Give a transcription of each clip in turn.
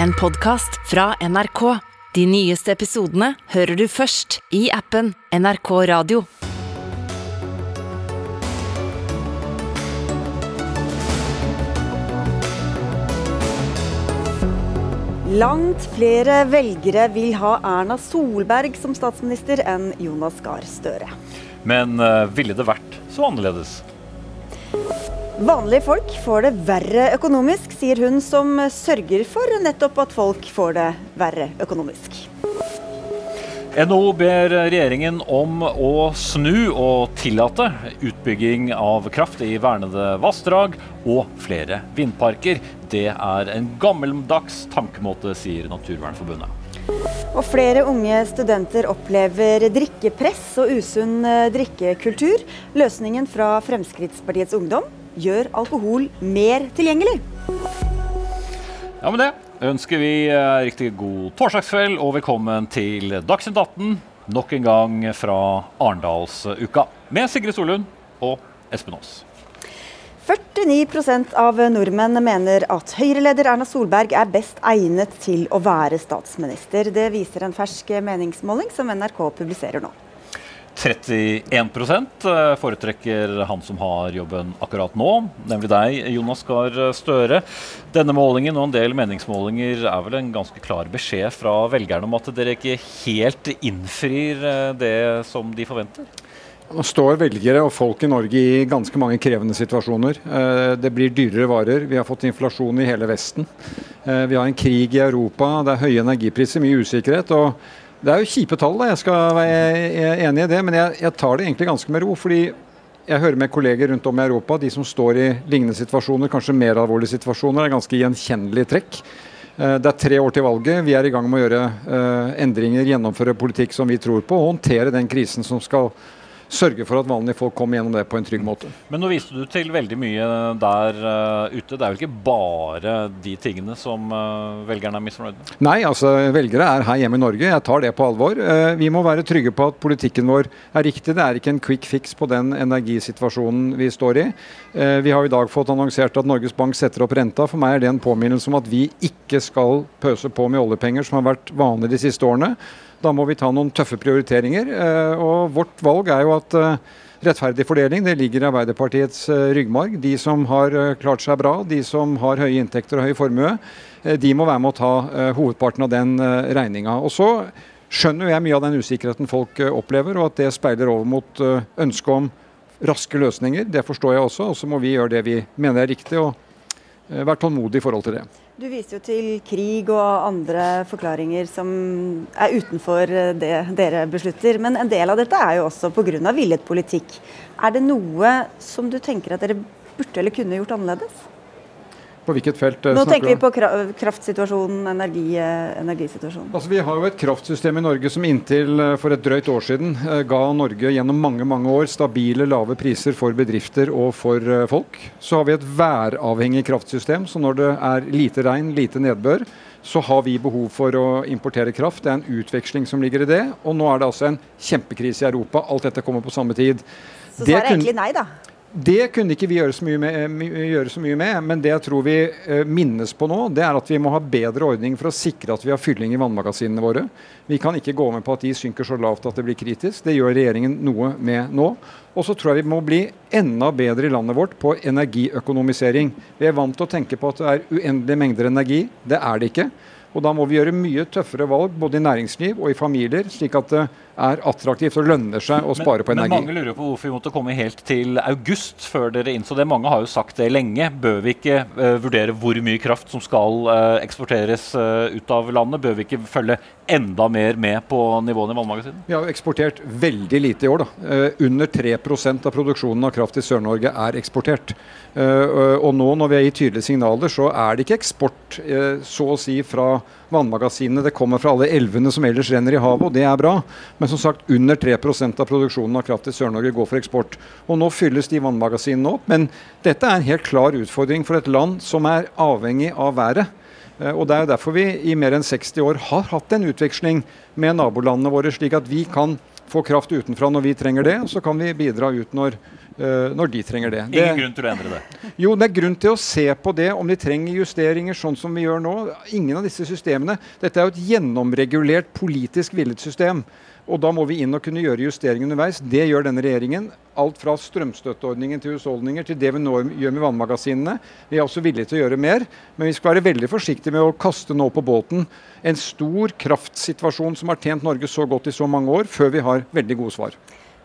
En podkast fra NRK. De nyeste episodene hører du først i appen NRK Radio. Langt flere velgere vil ha Erna Solberg som statsminister enn Jonas Gahr Støre. Men uh, ville det vært så annerledes? Vanlige folk får det verre økonomisk, sier hun som sørger for nettopp at folk får det verre økonomisk. NHO ber regjeringen om å snu og tillate utbygging av kraft i vernede vassdrag og flere vindparker. Det er en gammeldags tankemåte, sier Naturvernforbundet. Og flere unge studenter opplever drikkepress og usunn drikkekultur. Løsningen fra Fremskrittspartiets Ungdom gjør alkohol mer tilgjengelig. Ja, med det ønsker vi eh, riktig god torsdagskveld og velkommen til Dagsnytt 18. Nok en gang fra Arendalsuka med Sigrid Solund og Espen Aas. 49% av nordmenn mener at Høyre-leder Erna Solberg er best egnet til å være statsminister. Det viser en fersk meningsmåling som NRK publiserer nå. 31 eh, foretrekker han som har jobben akkurat nå, nemlig deg, Jonas Gahr Støre. Denne målingen og en del meningsmålinger er vel en ganske klar beskjed fra velgerne om at dere ikke helt innfrir eh, det som de forventer? Nå står velgere og folk i Norge i ganske mange krevende situasjoner. Eh, det blir dyrere varer. Vi har fått inflasjon i hele Vesten. Vi har en krig i Europa. Det er høye energipriser, mye usikkerhet. og det er jo kjipe tall, da. jeg skal være enig i det. Men jeg, jeg, tar det egentlig ganske med ro. fordi jeg hører med kolleger rundt om i Europa, de som står i lignende situasjoner, kanskje mer alvorlige situasjoner, er ganske gjenkjennelige trekk. Eh, det er tre år til valget. Vi er i gang med å gjøre uh, endringer, gjennomføre politikk som vi tror på, og håndtere den krisen som skal sørge for at vanlige folk kommer gjennom det på en trygg måte. Men nå viste du til veldig mye der uh, ute. Det er vel ikke bare de tingene som uh, velgerne er misfornøyd med? Nei, altså velgere er her hjemme i Norge. Jeg tar det på alvor. Uh, vi må være trygge på at politikken vår er riktig. Det er ikke en quick fix på den energisituasjonen vi står i. Vi har i dag fått annonsert at Norges Bank setter opp renta. For meg er det en påminnelse om at vi ikke skal pøse på med oljepenger, som har vært vanlig de siste årene. Da må vi ta noen tøffe prioriteringer. Eh, og vårt valg er jo at eh, rettferdig fordeling det ligger i Arbeiderpartiets eh, ryggmarg. De som har klart seg bra, de som har høye inntekter og høy formue, de må være med å ta hovedparten av den regninga. Og så skjønner jeg mye av den usikkerheten folk opplever, og at det speiler over mot ønsket om raske løsninger. Det forstår jeg også. Og så må vi gjøre det vi mener er riktig, og være tålmodige i forhold til det. Du viser jo til krig og andre forklaringer som er utenfor det dere beslutter. Men en del av dette er jo også pga. villet politikk. Er det noe som du tenker at dere burde eller kunne gjort annerledes? På hvilket felt eh, Nå tenker vi på kraftsituasjonen, energi, eh, energisituasjonen. Altså, vi har jo et kraftsystem i Norge som inntil eh, for et drøyt år siden ga Norge gjennom mange mange år stabile, lave priser for bedrifter og for folk. Så har vi et væravhengig kraftsystem, så når det er lite regn, lite nedbør, så har vi behov for å importere kraft. Det er en utveksling som ligger i det. Og nå er det altså en kjempekrise i Europa. Alt dette kommer på samme tid. Så svaret er egentlig nei, da? Det kunne ikke vi gjøre så, med, gjøre så mye med, men det jeg tror vi uh, minnes på nå, det er at vi må ha bedre ordning for å sikre at vi har fylling i vannmagasinene våre. Vi kan ikke gå med på at de synker så lavt at det blir kritisk. Det gjør regjeringen noe med nå. Og så tror jeg vi må bli enda bedre i landet vårt på energiøkonomisering. Vi er vant til å tenke på at det er uendelige mengder energi. Det er det ikke. Og da må vi gjøre mye tøffere valg både i næringsliv og i familier, slik at det er attraktivt og lønner seg å spare på energi. Men mange lurer på hvorfor vi måtte komme helt til august før dere innså det. Mange har jo sagt det lenge. Bør vi ikke uh, vurdere hvor mye kraft som skal uh, eksporteres uh, ut av landet? Bør vi ikke følge enda mer med på nivåene i vannmagasinene? Vi har jo eksportert veldig lite i år. da. under 3% av produksjonen av kraft i Sør-Norge er eksportert. Og nå når vi har gitt tydelige signaler, så er det ikke eksport så å si fra vannmagasinene. Det kommer fra alle elvene som ellers renner i havet, og det er bra. Men som sagt, under 3% av produksjonen av kraft i Sør-Norge går for eksport. Og nå fylles de vannmagasinene opp. Men dette er en helt klar utfordring for et land som er avhengig av været. Uh, og Det er jo derfor vi i mer enn 60 år har hatt en utveksling med nabolandene våre, slik at vi kan få kraft utenfra når vi trenger det, og så kan vi bidra ut når når de trenger det. Ingen grunn til å endre det? Jo, det er grunn til å se på det, om de trenger justeringer, sånn som vi gjør nå. Ingen av disse systemene Dette er jo et gjennomregulert, politisk villet system. Og da må vi inn og kunne gjøre justeringer underveis. Det gjør denne regjeringen. Alt fra strømstøtteordningen til husholdninger til det vi nå gjør med vannmagasinene. Vi er også villige til å gjøre mer, men vi skal være veldig forsiktige med å kaste nå på båten en stor kraftsituasjon som har tjent Norge så godt i så mange år, før vi har veldig gode svar.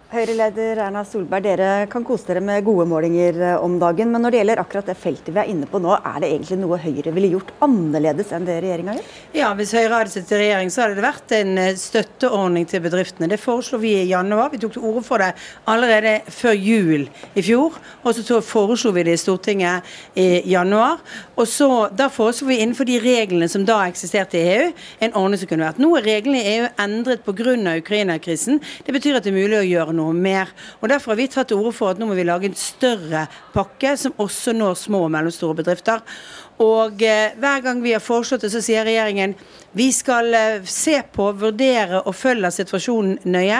Høyre-leder Erna Solberg, dere kan kose dere med gode målinger eh, om dagen. Men når det gjelder akkurat det feltet vi er inne på nå, er det egentlig noe Høyre ville gjort annerledes enn det regjeringa gjør? Ja, hvis Høyre hadde sittet i regjering, så hadde det vært en eh, støtteordning til bedriftene. Det foreslo vi i januar. Vi tok til orde for det allerede før jul i fjor. Og så foreslo vi det i Stortinget i januar. Og så, Da foreslo vi innenfor de reglene som da eksisterte i EU, en ordning som kunne vært. Nå er reglene i EU endret pga. Ukraina-krisen. Det betyr at det er mulig å gjøre noe mer. Og Derfor har vi tatt til orde for at nå må vi lage en større pakke som også når små og mellomstore bedrifter. Og eh, hver gang vi har foreslått det, så sier regjeringen vi skal eh, se på, vurdere og følge situasjonen nøye.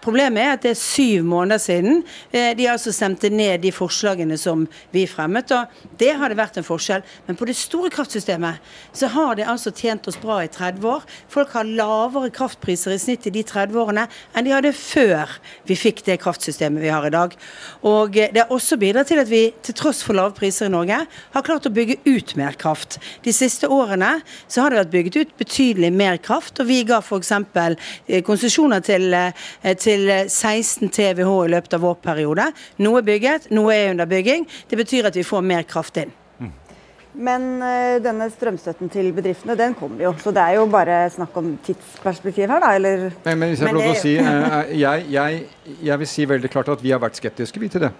Problemet er at det er syv måneder siden eh, de altså stemte ned de forslagene som vi fremmet. og Det hadde vært en forskjell. Men på det store kraftsystemet så har det altså tjent oss bra i 30 år. Folk har lavere kraftpriser i snitt i de 30 årene enn de hadde før vi fikk det kraftsystemet vi har i dag. Og det har også bidratt til at vi til tross for lave priser i Norge har klart å bygge ut mer kraft. De siste årene så har det vært bygget ut betydelig mer kraft, og vi ga f.eks. Eh, konsesjoner til, eh, til 16 TWh i løpet av vår periode. Noe er bygget, noe er under bygging. Det betyr at vi får mer kraft inn. Mm. Men uh, denne strømstøtten til bedriftene, den kommer jo. Så det er jo bare snakk om tidsperspektiv her, da, eller? Men, men hvis jeg får lov til å si, jeg, jeg, jeg, vil si veldig klart at vi har vært skeptiske vi til det.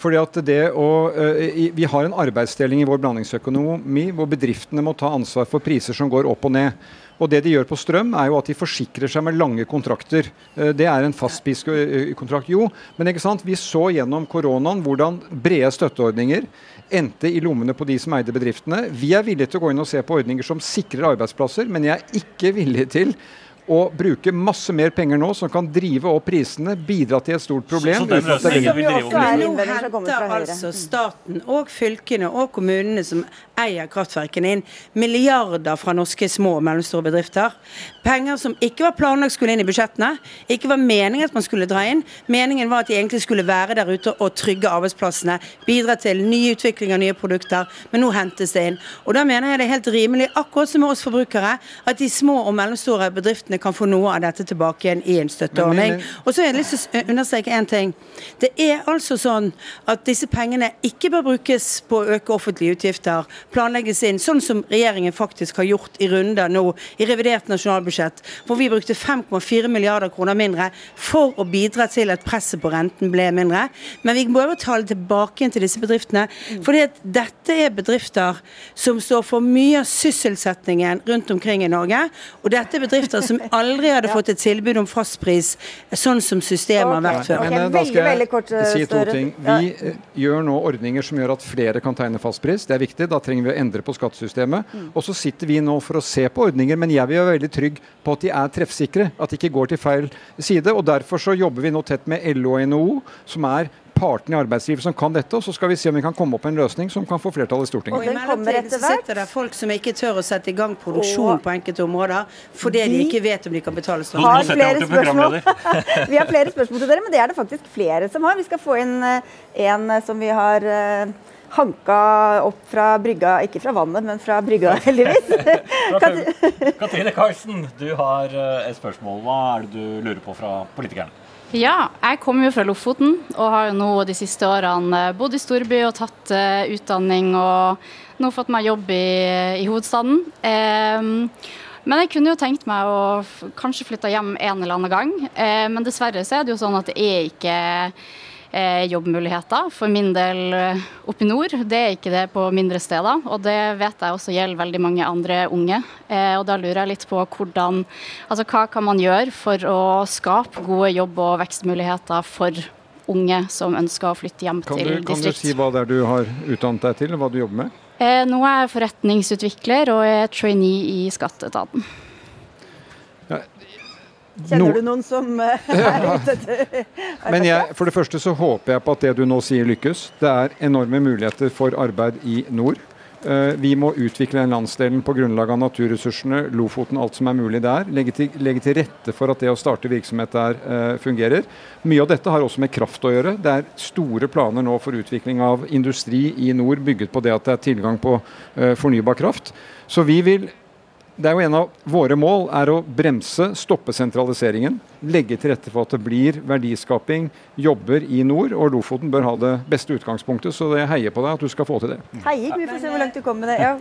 Fordi at det å, uh, Vi har en arbeidsdeling i vår blandingsøkonomi hvor bedriftene må ta ansvar for priser som går opp og ned. Og det de gjør på strøm, er jo at de forsikrer seg med lange kontrakter. Uh, det er en fastpriskontrakt, jo. Men ikke sant? vi så gjennom koronaen hvordan brede støtteordninger endte i lommene på de som eide bedriftene. Vi er villige til å gå inn og se på ordninger som sikrer arbeidsplasser, men jeg er ikke villig til å bruke masse mer penger nå, som kan drive opp prisene, bidra til et stort problem. Så, så den vil drive Nå henter altså staten og fylkene og kommunene som eier kraftverkene inn milliarder fra norske små og mellomstore bedrifter. Penger som ikke var planlagt skulle inn i budsjettene, ikke var meningen at man skulle dra inn. Meningen var at de egentlig skulle være der ute og trygge arbeidsplassene, bidra til ny utvikling av nye produkter, men nå hentes det inn. Og da mener jeg det er helt rimelig, akkurat som med oss forbrukere, at de små og mellomstore bedriftene kan få noe av dette tilbake igjen i en støtteordning. Og så har jeg lyst til å understreke én ting. Det er altså sånn at disse pengene ikke bør brukes på å øke offentlige utgifter, planlegges inn, sånn som regjeringen faktisk har gjort i runder nå i revidert nasjonalbudsjett, hvor vi brukte 5,4 milliarder kroner mindre for å bidra til at presset på renten ble mindre. Men vi må jo ta det tilbake igjen til disse bedriftene. For dette er bedrifter som står for mye av sysselsettingen rundt omkring i Norge. Og dette er bedrifter som aldri hadde fått et tilbud om fastpris, sånn som systemet har vært før. Okay, men, da skal jeg si to ting. Vi uh, gjør nå ordninger som gjør at flere kan tegne fastpris. Det er viktig. Da trenger vi å endre på skattesystemet. Mm. Og så sitter vi nå for å se på ordninger, men jeg vil være veldig trygg på at de er treffsikre. At de ikke går til feil side. og Derfor så jobber vi nå tett med LO og NHO, som er partene i arbeidslivet som kan dette, og så skal vi se om vi kan komme opp med en løsning som kan få flertall i Stortinget. Og I mellomtiden så sitter det folk som ikke tør å sette i gang produksjon og på enkelte områder fordi de ikke vet om de kan betale strøm. Har flere spørsmål. vi har flere spørsmål til dere, men det er det faktisk flere som har. Vi skal få inn eh, en eh, som vi har eh, hanka opp fra brygga, ikke fra vannet, men fra brygga, heldigvis. Katrine Karlsen, du har et spørsmål. Hva er det du lurer på fra politikerne? Ja, jeg kommer jo fra Lofoten og har jo nå de siste årene eh, bodd i storby og tatt uh, utdanning og nå fått meg jobb i, i hovedstaden. Um, men jeg kunne jo tenkt meg å kanskje flytte hjem en eller annen gang. Uh, men dessverre så er det jo sånn at det er ikke eh, jobbmuligheter for min del eh, oppe i nord. Det er ikke det på mindre steder, og det vet jeg også gjelder veldig mange andre unge. Eh, og da lurer jeg litt på hvordan, altså hva kan man gjøre for å skape gode jobb- og vekstmuligheter for unge som ønsker å flytte hjem kan til du, distrikt. Kan du si hva det er du har utdannet deg til, og hva du jobber med? Eh, nå er jeg forretningsutvikler og er trainee i skatteetaten. Kjenner du noen som eh, er ute etter Men jeg, for det første så håper jeg på at det du nå sier lykkes. Det er enorme muligheter for arbeid i nord. Eh, vi må utvikle den landsdelen på grunnlag av naturressursene, Lofoten, alt som er mulig der. Legge til, legge til rette for at det å starte virksomhet der uh, fungerer. Mye av dette har også med kraft å gjøre. Det er store planer nå for utvikling av industri i nord bygget på det at det er tilgang på fornybar kraft. Så vi vil det er jo En av våre mål er å bremse, stoppe sentraliseringen. Legge til rette for at det blir verdiskaping, jobber i nord. Og Lofoten bør ha det beste utgangspunktet, så jeg heier på deg at du skal få til det. Heier, vi får se hvor langt du kommer med det. Ja.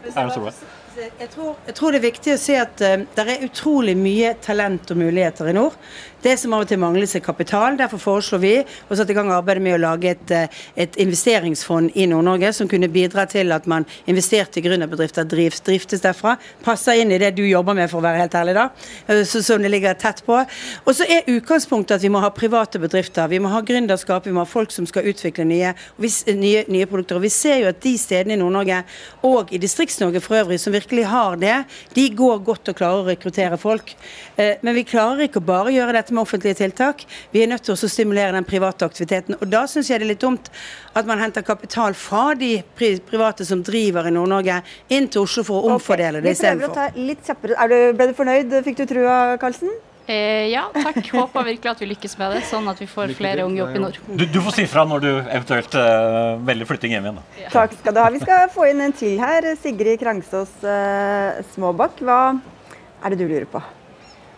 Jeg tror, jeg tror, det er viktig å si at uh, det er utrolig mye talent og muligheter i nord. Det som av og til mangler seg kapital. Derfor foreslår vi å sette i gang arbeidet med å lage et, uh, et investeringsfond i Nord-Norge som kunne bidra til at man investerte i gründerbedrifter, drifts, driftes derfra. Passer inn i det du jobber med, for å være helt ærlig, da. Uh, så, som det ligger tett på. Og så er utgangspunktet at vi må ha private bedrifter. Vi må ha gründerskap, vi må ha folk som skal utvikle nye, nye, nye produkter. Og vi ser jo at de stedene i Nord-Norge, og i Distrikts-Norge for øvrig, som virkelig har det, de går godt og klarer å rekruttere folk. Eh, men vi klarer ikke å bare gjøre dette med offentlige tiltak. Vi er nødt til å stimulere den private aktiviteten. Og da syns jeg det er litt dumt at man henter kapital fra de private som driver i Nord-Norge, inn til Oslo for å omfordele okay. det istedenfor. Ble du fornøyd? Fikk du trua, Karlsen? Eh, ja, takk. Håper virkelig at vi lykkes med det, sånn at vi får flere unge opp i nord. Du, du får si fra når du eventuelt uh, velger flytting hjem igjen. Ja. Takk skal du ha. Vi skal få inn en til her. Sigrid Krangsås uh, Småbakk, hva er det du lurer på?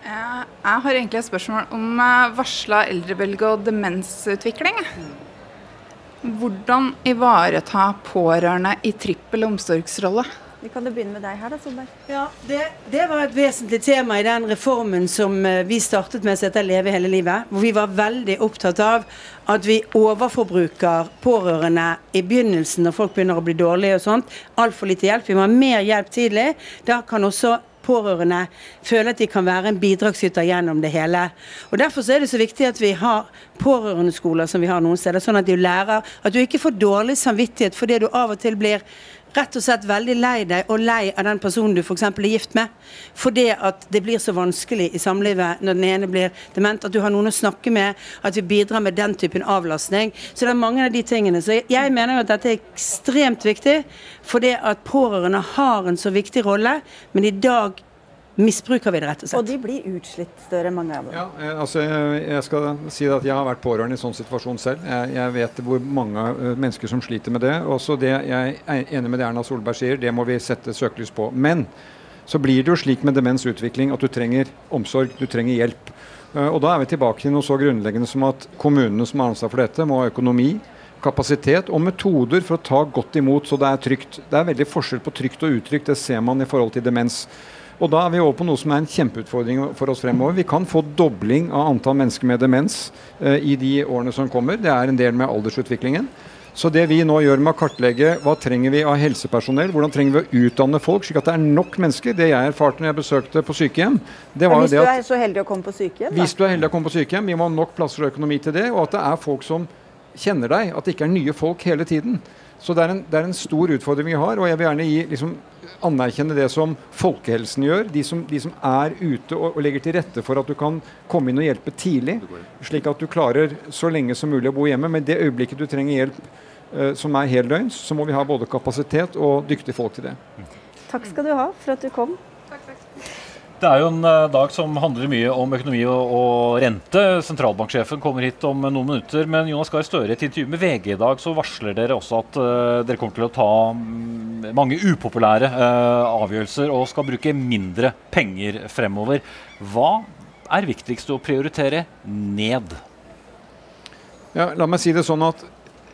Jeg har egentlig et spørsmål om varsla eldrebølge og demensutvikling. Hvordan ivareta pårørende i trippel omsorgsrolle? Vi kan jo begynne med deg her, da, Solberg. Ja, det, det, var et vesentlig tema i den reformen som eh, vi startet med, som heter Leve hele livet. Hvor vi var veldig opptatt av at vi overforbruker pårørende i begynnelsen når folk begynner å bli dårlige og sånt. Altfor lite hjelp. Vi må ha mer hjelp tidlig. Da kan også pårørende føle at de kan være en bidragsyter gjennom det hele. Og Derfor er det så viktig at vi har pårørendeskoler som vi har noen steder, sånn at du lærer at du ikke får dårlig samvittighet fordi du av og til blir rett og slett veldig lei deg og lei av den personen du f.eks. er gift med. Fordi at det blir så vanskelig i samlivet når den ene blir dement, at du har noen å snakke med, at vi bidrar med den typen avlastning. Så det er mange av de tingene. Så jeg mener jo at dette er ekstremt viktig, fordi at pårørende har en så viktig rolle, men i dag misbruker vi det, rett og slett. Og de blir utslitt, større mange av dem. Ja, eh, altså, jeg skal si at jeg har vært pårørende i sånn situasjon selv. Jeg, jeg vet hvor mange uh, mennesker som sliter med det. Også det jeg er enig med det Erna Solberg sier, det må vi sette søkelys på. Men så blir det jo slik med demensutvikling at du trenger omsorg, du trenger hjelp. Uh, og da er vi tilbake til noe så grunnleggende som at kommunene som har ansvar for dette, må ha økonomi kapasitet og metoder for å ta godt imot så det er trygt. Det er veldig forskjell på trygt og utrygt, det ser man i forhold til demens. Og da er vi over på noe som er en kjempeutfordring for oss fremover. Vi kan få dobling av antall mennesker med demens eh, i de årene som kommer. Det er en del med aldersutviklingen. Så det vi nå gjør med å kartlegge hva trenger vi av helsepersonell, hvordan trenger vi å utdanne folk slik at det er nok mennesker Det jeg erfarte når jeg besøkte på sykehjem det var Hvis du er så heldig å komme på sykehjem? Da? Hvis du er heldig å komme på sykehjem, vi må ha nok plasser og økonomi til det. Og at det er folk som kjenner deg, at det ikke er nye folk hele tiden. Så det er, en, det er en stor utfordring vi har, og jeg vil gjerne gi liksom, anerkjenne det som folkehelsen gjør. De som, de som er ute og, og, legger til rette for at du kan komme inn og hjelpe tidlig. Slik at du klarer så lenge som mulig å bo hjemme. Men det øyeblikket du trenger hjelp uh, som er heldøgns, så må vi ha både kapasitet og dyktige folk til det. Takk skal du ha for at du kom. Det er jo en eh, dag som handler mye om økonomi og, og rente. Sentralbanksjefen kommer hit om noen minutter. Men Jonas Gahr Støre, i et intervju med VG i dag så varsler dere også at uh, dere kommer til å ta um, mange upopulære uh, avgjørelser og skal bruke mindre penger fremover. Hva er viktigst å prioritere ned? Ja, la meg si det sånn at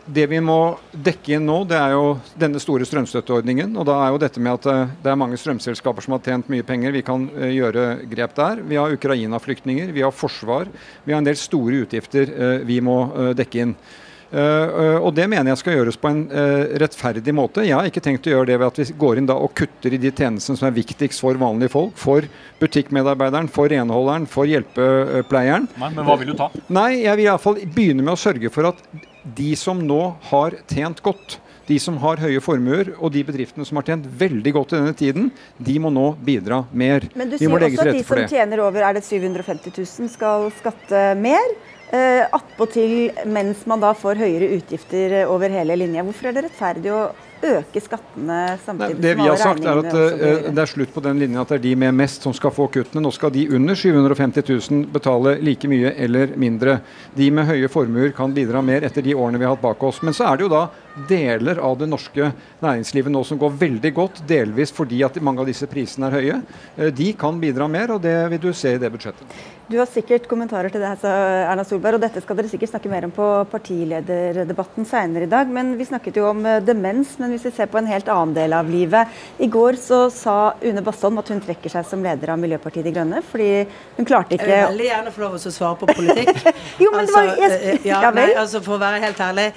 det vi må dekke inn nå, det er jo denne store strømstøtteordningen. Og da er jo dette med at eh, det er mange strømselskaper som har tjent mye penger. Vi kan uh, gjøre grep der. Vi har Ukraina-flyktninger, vi har forsvar. Vi har en del store utgifter uh, vi må dekke inn. og Det mener jeg skal gjøres på en rettferdig måte. Jeg har ikke tenkt å gjøre det ved at vi går inn da og kutter i de tjenestene som er viktigst for vanlige folk. For butikkmedarbeideren, for renholderen, for hjelpepleieren. Nei, men hva vil du ta? Nei, Jeg vil iallfall begynne med å sørge for at de som nå har tjent godt, De som har høye formuer, og de bedriftene som har tjent veldig godt i denne tiden, de må nå bidra mer. Men du sier også at de som tjener over er det 750 000 skal skatte mer. Eh, Attpåtil mens man da får høyere utgifter over hele linja. Hvorfor er det rettferdig å øke skattene Nei, samtidig det vi har sagt er at høyere? det er slutt på den linjen at det er de med mest som skal få kuttene. Nå skal de under 750 000 betale like mye eller mindre. De med høye formuer kan bidra mer etter de årene vi har hatt bak oss. Men så er det jo da deler av det norske næringslivet nå som går veldig godt, delvis fordi at mange av disse prisene er høye. Eh, De kan bidra mer, og det vil du se i det budsjettet. Du har sikkert kommentarer til det, her, sa Erna Solberg, og dette skal dere sikkert snakke mer om på partilederdebatten senere i dag. Men vi snakket jo om eh, demens, men hvis vi ser på en helt annen del av livet. I går så sa Une Bastholm at hun trekker seg som leder av Miljøpartiet De Grønne, fordi hun klarte ikke Jeg vil veldig gjerne få lov til å svare på politikk. Jo, men det var- altså, jeg- eh, ja, ja vel. nei, altså For å være helt ærlig,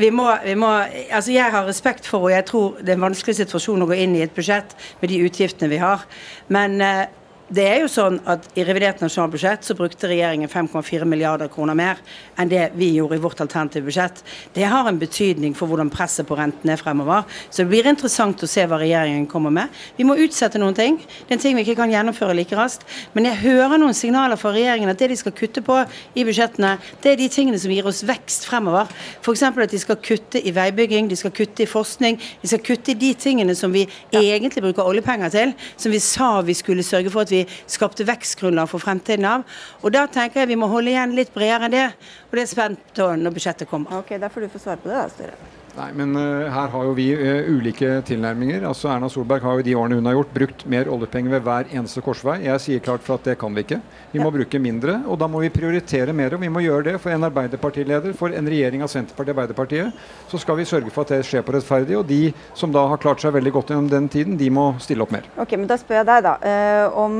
vi må, vi må Altså Jeg har respekt for, og jeg tror det er en vanskelig situasjon å gå inn i et budsjett med de utgiftene vi har. Men eh, det er jo sånn at I revidert nasjonalbudsjett så brukte regjeringen 5,4 milliarder kroner mer enn det vi gjorde i vårt alternative budsjett. Det har en betydning for hvordan presset på renten er fremover. Så det blir interessant å se hva regjeringen kommer med. Vi må utsette noen ting. Det er en ting vi ikke kan gjennomføre like raskt. Men jeg hører noen signaler fra regjeringen at det de skal kutte på i budsjettene, det er de tingene som gir oss vekst fremover. F.eks. at de skal kutte i veibygging, de skal kutte i forskning. De skal kutte i de tingene som vi egentlig bruker oljepenger til, som vi sa vi skulle sørge for at vi skapte vekstgrunnlag for fremtiden av. Og da tenker jeg vi må holde igjen litt bredere enn det. Og det er spent når budsjettet kommer. Ok, Da får du få svare på det, da, Støre. Nei, men uh, her har jo vi uh, ulike tilnærminger. Altså Erna Solberg har jo de årene hun har gjort, brukt mer oljepenger ved hver eneste korsvei. Jeg sier klart for at det kan vi ikke. Vi må bruke mindre, og da må vi prioritere mer. Og vi må gjøre det for en Arbeiderpartileder, for en regjering av Senterpartiet og Arbeiderpartiet. Så skal vi sørge for at det skjer på rettferdig, og de som da har klart seg veldig godt gjennom den tiden, de må stille opp mer. Ok, men Da spør jeg deg da, eh, om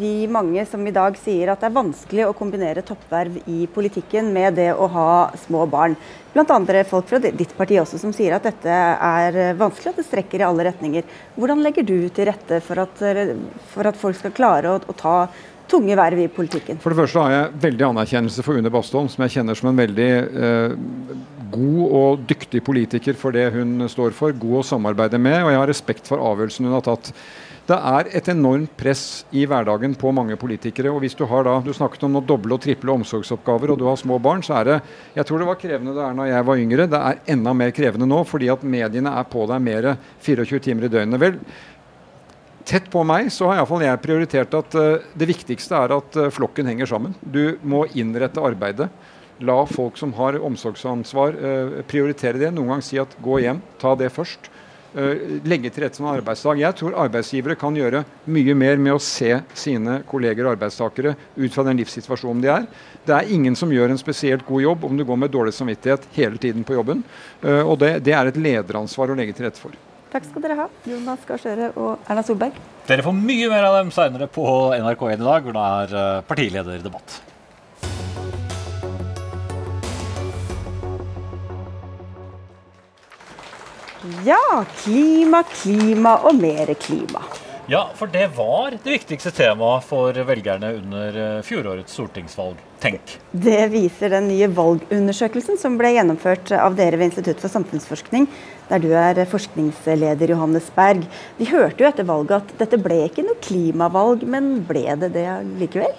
de mange som i dag sier at det er vanskelig å kombinere toppverv i politikken med det å ha små barn. Blant andre folk fra ditt parti også som sier at dette er eh, vanskelig, at det strekker i alle retninger. Hvordan legger du til rette for at, eh, for at folk skal klare å, å ta tunge verv i politikken? For det første har jeg veldig anerkjennelse for Une Bastholm, som jeg kjenner som en veldig eh, god og dyktig politiker for det hun står for. God å samarbeide med, og jeg har respekt for avgjørelsen hun har tatt. Det er et enormt press i hverdagen på mange politikere. og hvis Du har da, du snakket om å doble og triple omsorgsoppgaver, og du har små barn, så er det Jeg tror det var krevende det er når jeg var yngre. Det er enda mer krevende nå, fordi at mediene er på deg mer 24 timer i døgnet. Vel, tett på meg så har iallfall jeg prioritert at uh, det viktigste er at uh, flokken henger sammen. Du må innrette arbeidet. La folk som har omsorgsansvar uh, prioritere det. Noen gang si at gå hjem, ta det først. Eh, legge til rette som en arbeidsdag. Jeg tror arbeidsgivere kan gjøre mye mer med å se sine kolleger og arbeidstakere ut fra den livssituasjonen de er. Det er ingen som gjør en spesielt god jobb om du går med dårlig samvittighet hele tiden på jobben. Eh, og det, det er et lederansvar å legge til rette for. Takk skal dere ha, Jonas Gahr Støre og Erna Solberg. Dere får mye mer av dem seinere på NRK1 i dag, hvor det er eh, partilederdebatt. Ja, klima, klima og mer klima. Ja, for det var det viktigste temaet for velgerne under eh, fjorårets stortingsvalg. Tenk. Det viser den nye valgundersøkelsen som ble gjennomført av dere ved Institutt for samfunnsforskning, der du er forskningsleder, Johannes Berg. Vi hørte jo etter valget at dette ble ikke noe klimavalg, men ble det det likevel?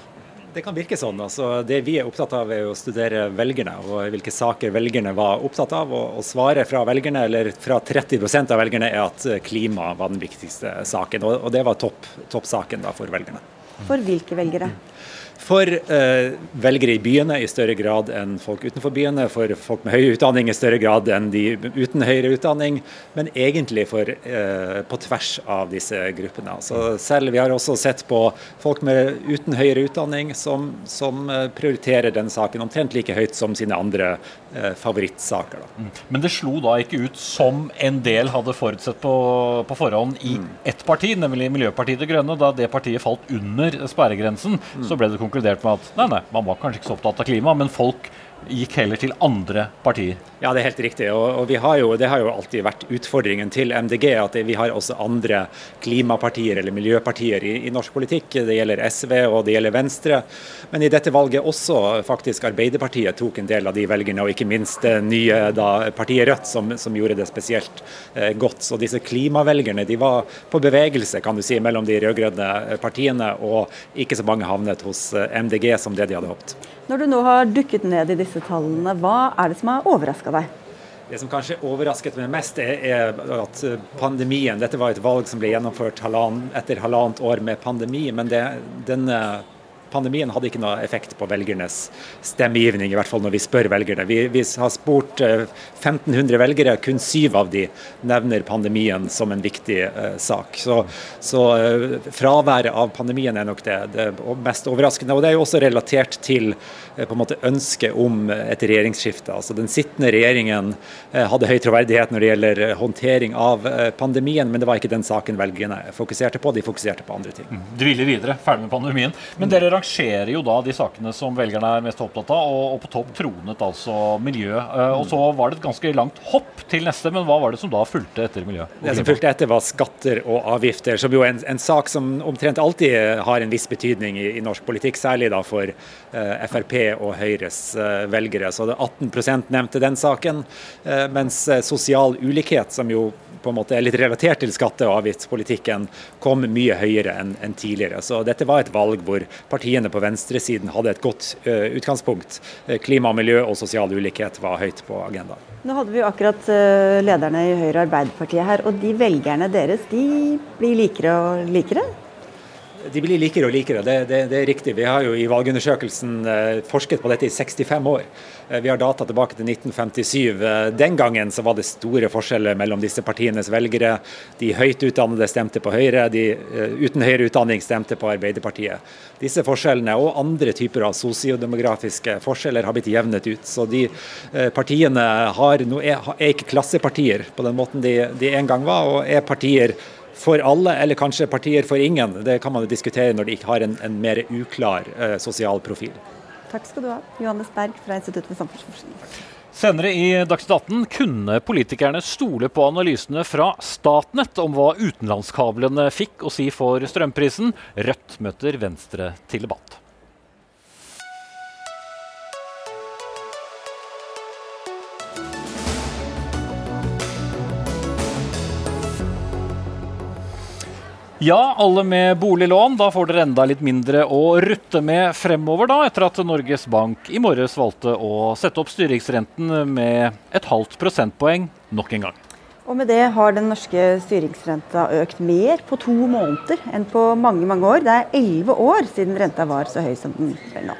Det kan virke sånn. altså Det vi er opptatt av, er å studere velgerne og hvilke saker velgerne var opptatt av. Og, og svaret fra velgerne, eller fra 30% av velgerne, er at klima var den viktigste saken. Og, det var topp, toppsaken da for velgerne. For hvilke velgere? For eh, velgere i byene i større grad enn folk utenfor byene. For folk med høy utdanning i større grad enn de uten høyere utdanning. Men egentlig for, eh, på tvers av disse gruppene. Så selv Vi har også sett på folk med uten høyere utdanning som, som eh, prioriterer denne saken omtrent like høyt som sine andre eh, favorittsaker. Da. Men det slo da ikke ut som en del hadde forutsett på, på forhånd i ett parti, nemlig Miljøpartiet De Grønne. Da det partiet falt under sperregrensen, så ble det konkludert med at nei, nei, man var kanskje ikke så opptatt av klima, men folk gikk heller til andre partier. Ja, det er helt riktig. Og, og har jo, Det har jo alltid vært utfordringen til MDG, at vi har også andre klimapartier eller miljøpartier i, i, norsk politikk. Det gjelder SV og det gjelder Venstre. Men i dette valget også faktisk Arbeiderpartiet tok en del av de velgerne, og ikke minst det nye da, partiet Rødt, som, som, gjorde det spesielt eh, godt. Så disse klimavelgerne de var på bevegelse kan du si, mellom de rød-grønne partiene, og ikke så mange havnet hos eh, MDG som det de hadde håpet. Når du nå har dukket ned i disse tallene, hva er det som har overraska deg? Det som kanskje overrasket meg mest, er, at pandemien Dette var et valg som ble gjennomført halvann, etter halvannet år med pandemi. Men det, denne pandemien hadde ikke noe effekt på velgernes stemmegivning, i hvert fall når vi spør velgerne. Vi, vi har spurt 1500 eh, velgere, kun syv av de nevner pandemien som en viktig uh, sak. Så, så uh, fraværet av pandemien er nok det, det, mest overraskende. Og det er jo også relatert til uh, på en måte ønsket om et regjeringsskifte. Altså Den sittende regjeringen hadde høy troverdighet når det gjelder håndtering av pandemien, men det var ikke den saken velgerne fokuserte på, de fokuserte på andre ting. Mm. Du ville videre, ferdig med pandemien. Men dere rangerer jo da de sakene som velgerne er mest opptatt av, og, og på topp tronet altså miljø. Uh, og så var det et ganske langt hopp til neste, men hva var det som da fulgte etter miljø? Det som fulgte etter var skatter og avgifter, som jo er en, en sak som omtrent alltid har en viss betydning i, i norsk politikk, særlig da for uh, eh, Frp og Høyres uh, velgere. Så det 18% nevnte den saken, mens sosial ulikhet, som jo på en måte er litt relatert til skatte- og avgiftspolitikken, kom mye høyere enn en tidligere. Så dette var et valg hvor partiene på venstresiden hadde et godt uh, utgangspunkt. Eh, klima, miljø og sosial ulikhet var høyt på agendaen. Nå hadde vi akkurat uh, lederne i Høyre og Arbeiderpartiet her, og de velgerne deres de blir likere og likere? De blir likere og likere, det, det, det, er riktig. Vi har jo i valgundersøkelsen eh, forsket på dette i 65 år. Eh, vi har data tilbake til 1957. Eh, den gangen så var det store forskjeller mellom disse partienes velgere. De høyt utdannede stemte på Høyre, de uten høyere utdanning stemte på Arbeiderpartiet. Disse forskjellene og andre typer av sosiodemografiske forskjeller har blitt jevnet ut. Så de partiene har, er, ikke klassepartier på den måten de, de en gang var, og er partier for alle, eller kanskje partier for ingen. Det kan man jo diskutere når de ikke har en, en mer uklar eh, sosial profil. Takk skal du ha, Johannes Berg fra Institutt for samfunnsforskning. Senere i Dagsnytt 18 kunne politikerne stole på analysene fra Statnett om hva utenlandskablene fikk å si for strømprisen. Rødt møter Venstre til debatt. Ja, alle med boliglån. Da får dere enda litt mindre å rutte med fremover, da, etter at Norges Bank i morges valgte å sette opp styringsrenten med et halvt prosentpoeng nok en gang. Og med det har den norske styringsrenta økt mer på to måneder enn på mange mange år. Det er elleve år siden renta var så høy som den er nå.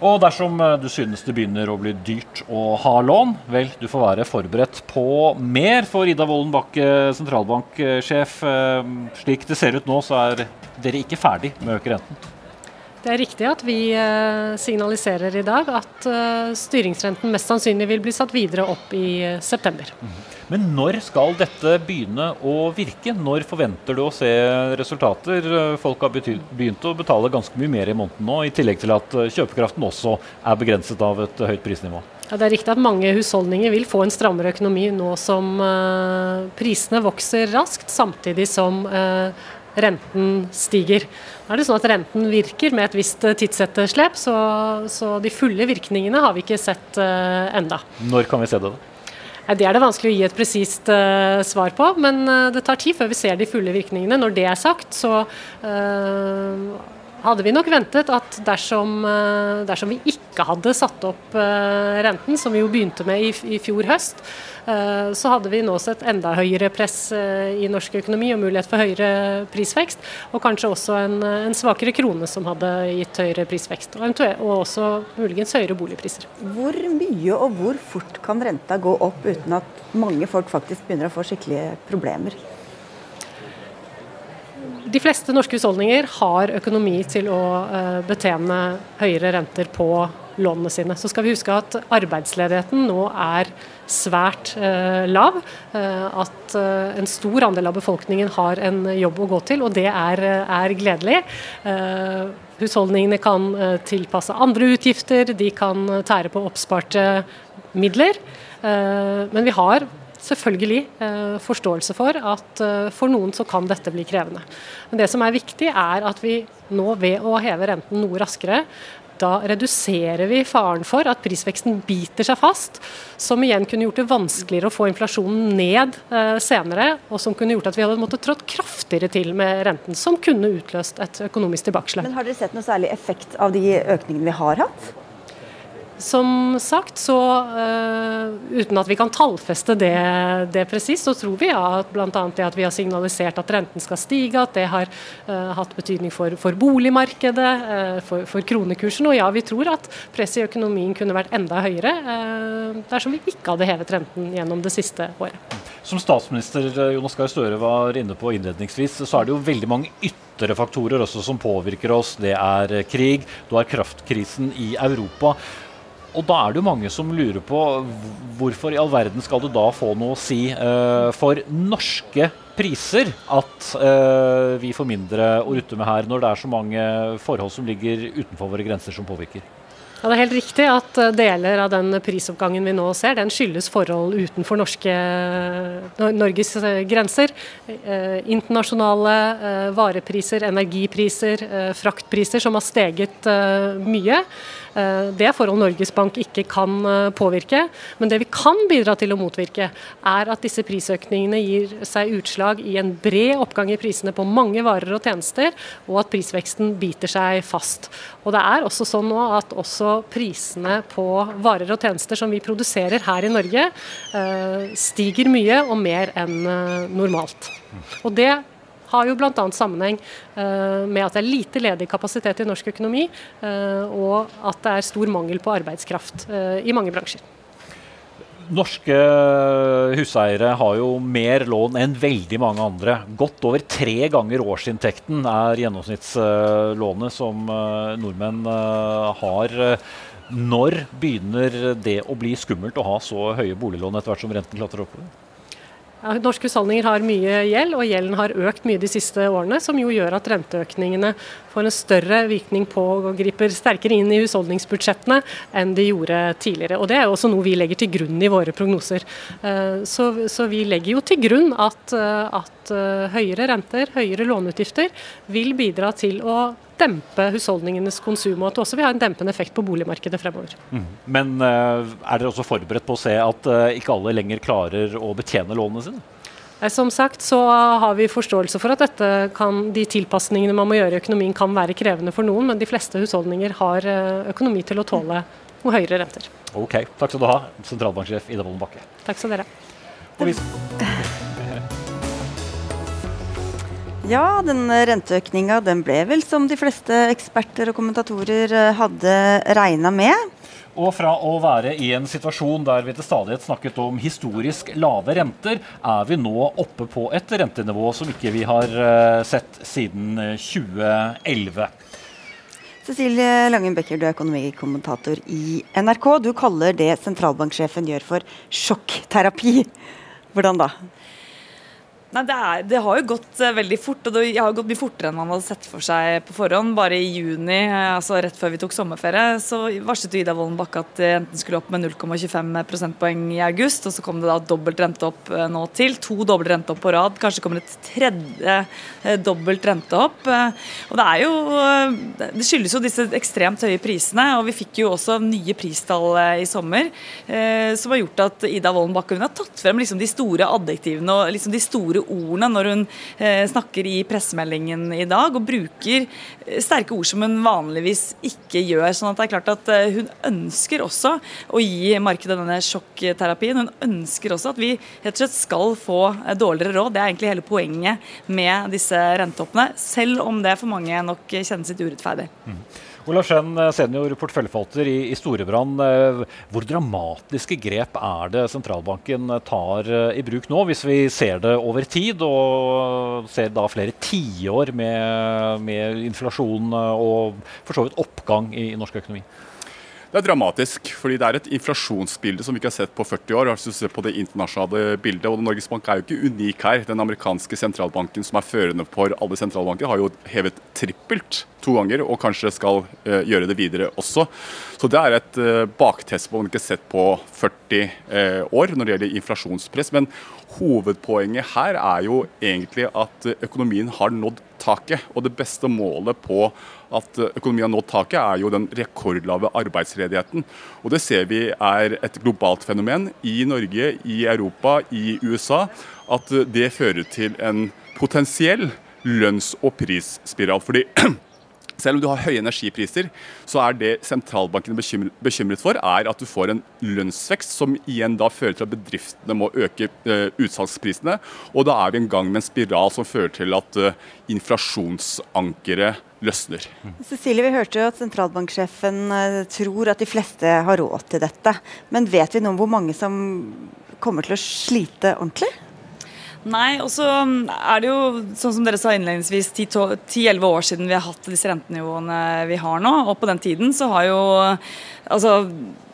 Og dersom eh, du synes det begynner å bli dyrt å ha lån, vel, du får være forberedt på mer. For Ida Wolden Bakke, sentralbanksjef, eh, slik det ser ut nå, så er dere ikke ferdig med å øke renten? Det er riktig at vi eh, signaliserer i dag at styringsrenten mest sannsynlig vil bli satt videre opp i september. Mhm. Men når skal dette begynne å virke? Når forventer du å se resultater? Folk har begynt å betale ganske mye mer i måneden nå, i tillegg til at kjøpekraften også er begrenset av et høyt prisnivå. Ja, det er riktig at mange husholdninger vil få en strammere økonomi nå som uh, prisene vokser raskt, samtidig som uh, renten stiger. Nå er det sånn at Renten virker med et visst tidsetterslep, så, så de fulle virkningene har vi ikke sett uh, enda. Når kan vi se det? da? Det er det vanskelig å gi et presist uh, svar på, men uh, det tar tid før vi ser de fulle virkningene. Når det er sagt, så uh, hadde vi nok ventet at dersom, dersom, vi ikke hadde satt opp renten, som vi jo begynte med i, i fjor høst, Eh, så hadde vi nå sett enda høyere press eh, i norsk økonomi og mulighet for høyere prisvekst. Og kanskje også en, en svakere krone som hadde gitt høyere prisvekst. Og, og også muligens høyere boligpriser. Hvor mye og hvor fort kan renta gå opp uten at mange folk faktisk begynner å få skikkelige problemer? De fleste norske husholdninger har økonomi til å eh, betjene høyere renter på lånene sine. Så skal vi huske at arbeidsledigheten nå er svært eh, lav. Eh, at en stor andel av befolkningen har en jobb å gå til, og det er, er gledelig. Husholdningene kan tilpasse andre utgifter, de kan tære på oppsparte midler. men vi har selvfølgelig eh, forståelse for at eh, for noen så kan dette bli krevende. Men det som er viktig, er at vi nå ved å heve renten noe raskere, da reduserer vi faren for at prisveksten biter seg fast, som igjen kunne gjort det vanskeligere å få inflasjonen ned eh, senere, og som kunne gjort at vi hadde måttet trådt kraftigere til med renten, som kunne utløst et økonomisk tilbakeslag. Men Har dere sett noe særlig effekt av de økningene vi har hatt? Som sagt, så uh, uten at vi kan tallfeste det, det presist, så tror vi at bl.a. det at vi har signalisert at renten skal stige, at det har uh, hatt betydning for, for boligmarkedet, uh, for, for, kronekursen. Og ja, vi tror at presset i økonomien kunne vært enda høyere dersom vi ikke hadde hevet renten gjennom det siste året. Som statsminister Jonas Gahr Støre var inne på innledningsvis, så er det jo veldig mange ytre faktorer også som påvirker oss. Det er krig, du har kraftkrisen i Europa. Og da er det jo mange som lurer på hvorfor i all verden skal du da få noe å si uh, for norske priser at uh, vi får mindre å rutte med her, når det er så mange forhold som ligger utenfor våre grenser som påvirker? Ja, Det er helt riktig at eh, deler av den prisoppgangen vi nå ser, den skyldes forhold utenfor norske, Norges grenser. Eh, internasjonale eh, varepriser, energipriser, eh, fraktpriser som har steget mye. Eh, det er forhold Norges Bank ikke kan eh, påvirke. Men det vi kan bidra til å motvirke, er at disse prisøkningene gir seg utslag i en bred oppgang i prisene på mange varer og tjenester, og at prisveksten biter seg fast. Og det er også sånn nå at også prisene på varer og tjenester som vi produserer her i Norge, eh, stiger mye og mer enn normalt. Og det har jo bl.a. sammenheng uh, med at det er lite ledig kapasitet i norsk økonomi, uh, og at det er stor mangel på arbeidskraft uh, i mange bransjer. Norske huseiere har jo mer lån enn veldig mange andre. Godt over tre ganger årsinntekten er gjennomsnittslånet som nordmenn har. Når begynner det å bli skummelt å ha så høye boliglån etter hvert som renten klatrer oppover? Norske husholdninger har mye gjeld, og gjelden har økt mye de siste årene. Som jo gjør at renteøkningene får en større virkning på og griper sterkere inn i husholdningsbudsjettene enn de gjorde tidligere. Og Det er jo også noe vi legger til grunn i våre prognoser. Eh, så, så vi legger jo til grunn at, eh, at eh, høyere renter, høyere låneutgifter, vil bidra til å dempe husholdningenes konsum, og at det også vil ha en dempende effekt på boligmarkedet fremover. Mm. Men uh, er dere også forberedt på å se at uh, ikke alle lenger klarer å betjene lånene sine? Eh, som sagt så har vi forståelse for at kan, de tilpasningene man må gjøre i økonomien kan være krevende for noen, men de fleste husholdninger har økonomi til å tåle noe høyere renter. Ok, Takk skal du ha, sentralbanksjef Ida Wolden Bakke. Takk skal dere. Ja, den renteøkninga den ble vel som de fleste eksperter og kommentatorer eh, hadde regna med. Og fra å være i en situasjon der vi til stadighet snakket om historisk lave renter, er vi nå oppe på et rentenivå som ikke vi har eh, sett siden 2011. Eh, Cecilie Langen Becker, du er økonomikommentator i NRK. Du kaller det sentralbanksjefen gjør for sjokkterapi. Hvordan da? Nei, det, er, det, har jo gått uh, veldig fort, og det har gått mye fortere enn man hadde sett for seg på forhånd. Bare i juni, uh, altså rett før vi tok sommerferie, så varslet Ida Wolden Bakke at enten skulle opp med 0,25 prosentpoeng i august, og så kom det da dobbelt rente opp nå til. To dobbelt rente opp på rad. Kanskje kommer et tredje dobbelt rente opp. og det er jo Det skyldes jo disse ekstremt høye prisene, og vi fikk jo også nye pristall i sommer som har gjort at Ida Wolden Bakke har tatt frem liksom de store adjektivene og liksom de store ordene når hun eh, snakker i pressemeldingen i dag, og bruker eh, sterke ord som hun vanligvis ikke gjør. sånn at det er klart at eh, Hun ønsker også å gi markedet denne sjokkterapien. Hun ønsker også at vi rett og slett skal få dårligere råd. Det er egentlig hele poenget med disse rentehoppene, selv om det for mange nok kjennes litt urettferdig. Mm. Olav Skjønn, eh, senior porteføljeforvalter i, i Storebrand. Eh, hvor dramatiske grep er det sentralbanken eh, tar i bruk nå, hvis vi ser det over tid, og ser da flere tiår med, med inflasjon og for så vidt oppgang i, i norsk økonomi? Det er dramatisk, fordi det er et inflasjonsbilde som vi ikke har sett på 40 år. Hvis du ser på det internasjonale bildet, og Norges Bank er jo ikke unik her. Den amerikanske sentralbanken som er førende for alle sentralbanker, har jo hevet trippelt to ganger, og kanskje skal eh, gjøre det videre også. Så det er et eh, baktest man ikke har sett på 40 eh, år når det gjelder inflasjonspress. Men hovedpoenget her er jo egentlig at økonomien har nådd taket. Og det beste målet på at økonomien har nådd taket, er jo den rekordlave arbeidsledigheten. Og det ser vi er et globalt fenomen i Norge, i Europa, i USA. At det fører til en potensiell lønns- og prisspiral. fordi selv om du har høye energipriser, så er det sentralbankene bekymret for, er at du får en lønnsvekst som igjen da fører til at bedriftene må øke uh, utsalgsprisene. Og da er vi en gang med en spiral som fører til at uh, inflasjonsankeret løsner. Cecilie, Vi hørte jo at sentralbanksjefen uh, tror at de fleste har råd til dette. Men vet vi noe om hvor mange som kommer til å slite ordentlig? Nei, og så er det jo sånn som dere sa innledningsvis, 10-11 år siden vi har hatt disse rentenivåene vi har nå. Og på den tiden så har jo altså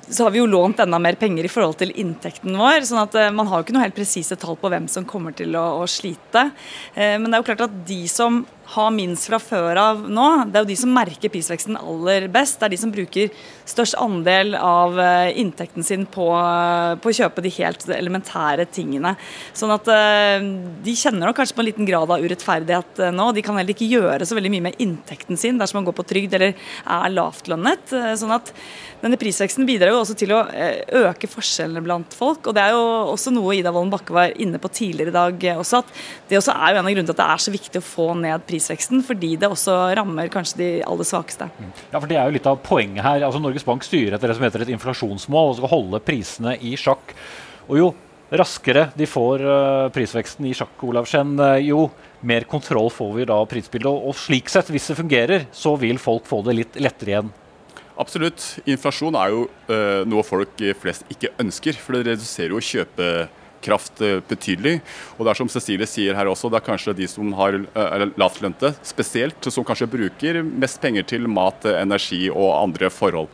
så har vi jo lånt enda mer penger i forhold til inntekten vår. sånn at uh, Man har jo ikke noe helt presise tall på hvem som kommer til å, å slite. Uh, men det er jo klart at de som har minst fra før av nå, det er jo de som merker prisveksten aller best. Det er de som bruker størst andel av eh, inntekten sin på, på å kjøpe de helt elementære tingene. Sånn at eh, de kjenner nok kanskje på en liten grad av urettferdighet eh, nå. De kan heller ikke gjøre så veldig mye med inntekten sin dersom man går på trygd eller er lavtlønnet. Sånn at denne prisveksten bidrar jo også til å øke forskjellene blant folk. Og det er jo også noe Ida Wolden Bakke var inne på tidligere i dag også, at det også er jo en av grunnene til at det er så viktig å få ned prisveksten prisveksten, fordi det også rammer kanskje de aller svakeste. Mm. Ja, for Det er jo litt av poenget her. Altså Norges Bank styrer etter det som heter et inflasjonsmål og skal holde prisene i sjakk. Og jo raskere de får uh, prisveksten i sjakk, Olav Skjenn, uh, jo mer kontroll får vi da av prisbildet. Og, slik sett, hvis det fungerer, så vil folk få det litt lettere igjen. Absolutt. Inflasjon er jo uh, noe folk flest ikke ønsker. For det reduserer jo kjøpe kraft eh, betydelig. Og det er som Cecilie sier her også, det er kanskje de som har eh, lavtlønte spesielt, som kanskje bruker mest penger til mat, energi og andre forhold.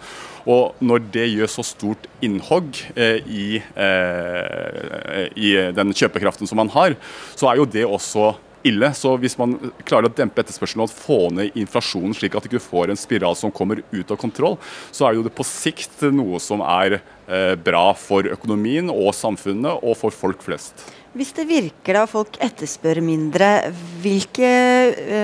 Og når det gjør så stort innhogg eh, i, eh, i den kjøpekraften som man har, så er jo det også ille. Så hvis man klarer å dempe etterspørselen og få ned inflasjonen slik at du ikke får en spiral som kommer ut av kontroll, så er jo det på sikt noe som er eh, bra for økonomien og samfunnet og for folk flest. Hvis det virker da folk etterspør mindre, hvilke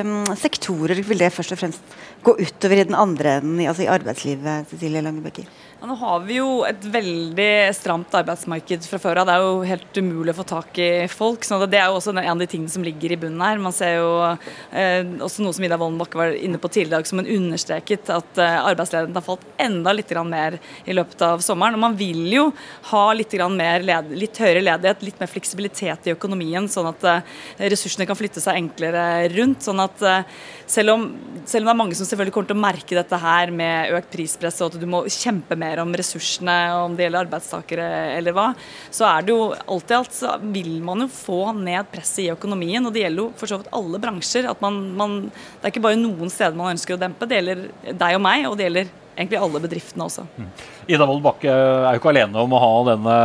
um, sektorer vil det først og fremst gå utover i den andre enden, altså i arbeidslivet, Cecilie Langebekker? Nå har vi jo et veldig stramt arbeidsmarked fra før av. Det er jo helt umulig å få tak i folk. så Det er jo også en av de tingene som ligger i bunnen her. Man ser jo eh, også noe som Ida Wolden var inne på tidligere som hun understreket, at eh, arbeidsledigheten har falt enda litt mer i løpet av sommeren. Og man vil jo ha litt, led, litt høyere ledighet, litt mer fleksibilitet i økonomien, sånn at eh, ressursene kan flytte seg enklere rundt. sånn at eh, selv om, selv om det er mange som selvfølgelig kommer til å merke dette her med økt prispress og at du må kjempe mer om ressursene, om det gjelder arbeidstakere eller hva, så er det jo alt i alt så vil man jo få ned presset i økonomien. Og det gjelder jo for så vidt alle bransjer. at man, man, Det er ikke bare noen steder man ønsker å dempe. Det gjelder deg og meg, og det gjelder egentlig alle bedriftene også. Mm. Ida Wold Bakke er jo ikke alene om å ha denne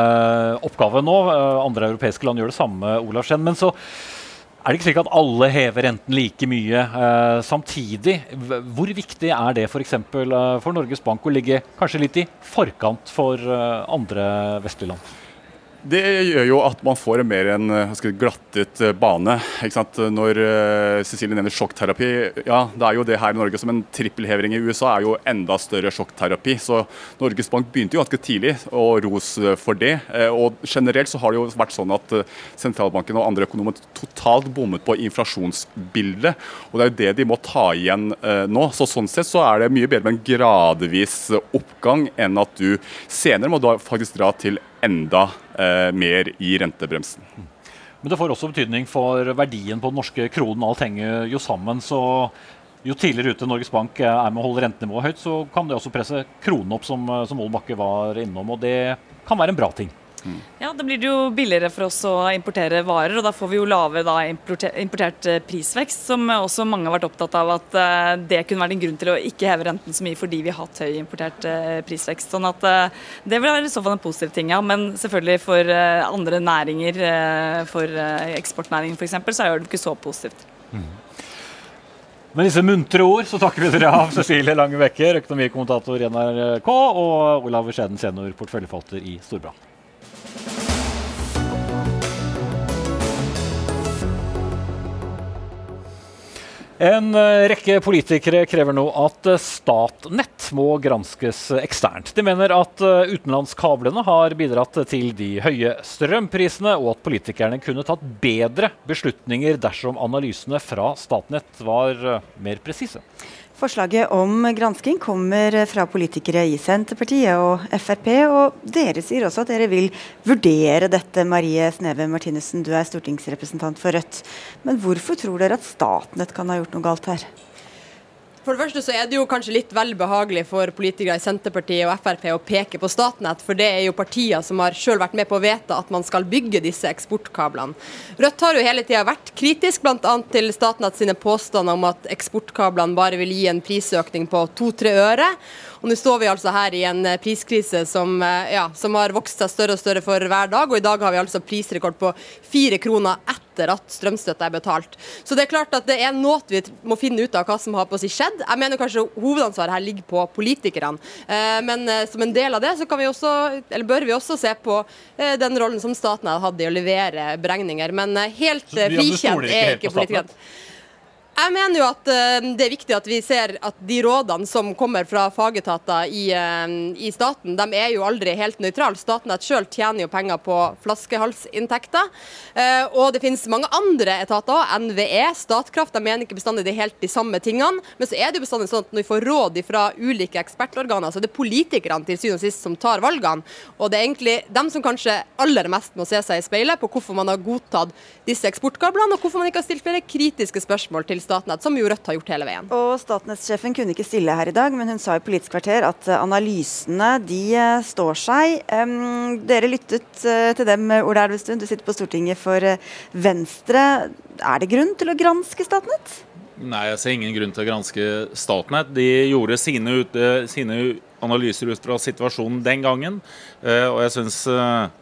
oppgaven nå. Andre europeiske land gjør det samme, Olav Skjenn. Men så er det ikke slik at alle hever renten like mye eh, samtidig? Hvor viktig er det f.eks. For, eh, for Norges Bank å ligge kanskje litt i forkant for eh, andre vestlige land? Det gjør jo at man får en mer en si, glattet eh, bane. Når uh, Cecilie nevner sjokkterapi, ja, det er jo det her i Norge som en trippelhevring i USA er jo enda større sjokkterapi. Så Norges Bank begynte jo ganske tidlig, og ros for det. Og generelt så har det jo vært sånn at sentralbanken og andre økonomer totalt bommet på inflasjonsbildet. Og det er jo det de må ta igjen nå. Så sånn sett så er det mye bedre med en gradvis oppgang enn at du senere må da faktisk dra til enda eh, mer i rentebremsen. Men det får også betydning for verdien på den norske kronen. Alt henger jo sammen. så jo tidligere ute Norges Bank er med å holde rentenivået høyt, så kan det også presse kronen opp, som, som Olbakke var innom. Og det kan være en bra ting. Ja, Da blir det jo billigere for oss å importere varer, og da får vi jo lavere da, importert eh, prisvekst, som også mange har vært opptatt av at uh, det kunne vært en grunn til å ikke heve renten så mye fordi vi har hatt høy importert uh, prisvekst. Sånn at Det vil være i så fall en positiv ting, ja. Men selvfølgelig for andre næringer, for eksportnæringen f.eks., så er det ikke så positivt. Mm. Med disse muntre ord så takker vi dere av Cecilie Lange Bekker, økonomikommentator i NRK, og Olav Skjeden, senior porteføljeforvalter i Storbrann. En eh, rekke politikere krever nå at eh, Statnett må granskes eksternt. De mener at eh, utenlandskablene har bidratt til de høye strømprisene, og at politikerne kunne tatt bedre beslutninger dersom analysene fra Statnett var mer presise. Forslaget om gransking kommer fra politikere i Senterpartiet og Frp, og dere sier også at dere vil vurdere dette. Marie Sneve Martinussen, du er stortingsrepresentant for Rødt. Men hvorfor tror dere at Statnett kan ha gjort noe galt her? For det første så er det jo kanskje litt vel behagelig for politikere i Senterpartiet og Frp å peke på Statnett, for det er jo partier som har selv vært med på å vedta at man skal bygge disse eksportkablene. Rødt har jo hele tida vært kritisk bl.a. til Statnett sine påstander om at eksportkablene bare vil gi en prisøkning på to-tre øre. Og Nå står vi altså her i en priskrise som, eh, ja, som, har vokst seg større og større for hver dag. Og i dag har vi altså prisrekord på fire kroner at strømstøtta er betalt. Så det er klart at det er noe vi må finne ut av hva som har på seg skjedd. Jeg mener kanskje hovedansvaret her ligger på politikerne. Eh, men som en del av det så kan vi også, eller bør vi også se på den rollen som staten har hatt i å levere beregninger. Men helt frikjent er ikke politikerne. Jeg mener jo at uh, det er viktig at vi ser at de rådene som kommer fra fagetater i, uh, i staten, de er jo aldri helt nøytrale. Statnett selv tjener jo penger på flaskehalsinntekter. Uh, og det finnes mange andre etater, NVE, Statkraft, de mener ikke bestandig det er helt de samme tingene. Men så er det jo bestandig sånn at når vi får råd fra ulike ekspertorganer, så er det politikerne til syvende og sist som tar valgene. Og det er egentlig dem som kanskje aller mest må se seg i speilet på hvorfor man har godtatt disse eksportkablene, og hvorfor man ikke har stilt flere kritiske spørsmål til Statnett, som jo Rødt har gjort hele veien. Og Statnett-sjefen kunne ikke stille her i dag, men hun sa i Politisk kvarter at eh, analysene de eh, står seg. Um, dere lyttet uh, til dem, Ola Elvestuen, du sitter på Stortinget for Venstre. Er det grunn til å granske Statnett? Nei, jeg ser ingen grunn til å granske Statnett. De gjorde sine, ut, sine analyser ut fra situasjonen den gangen. Og jeg syns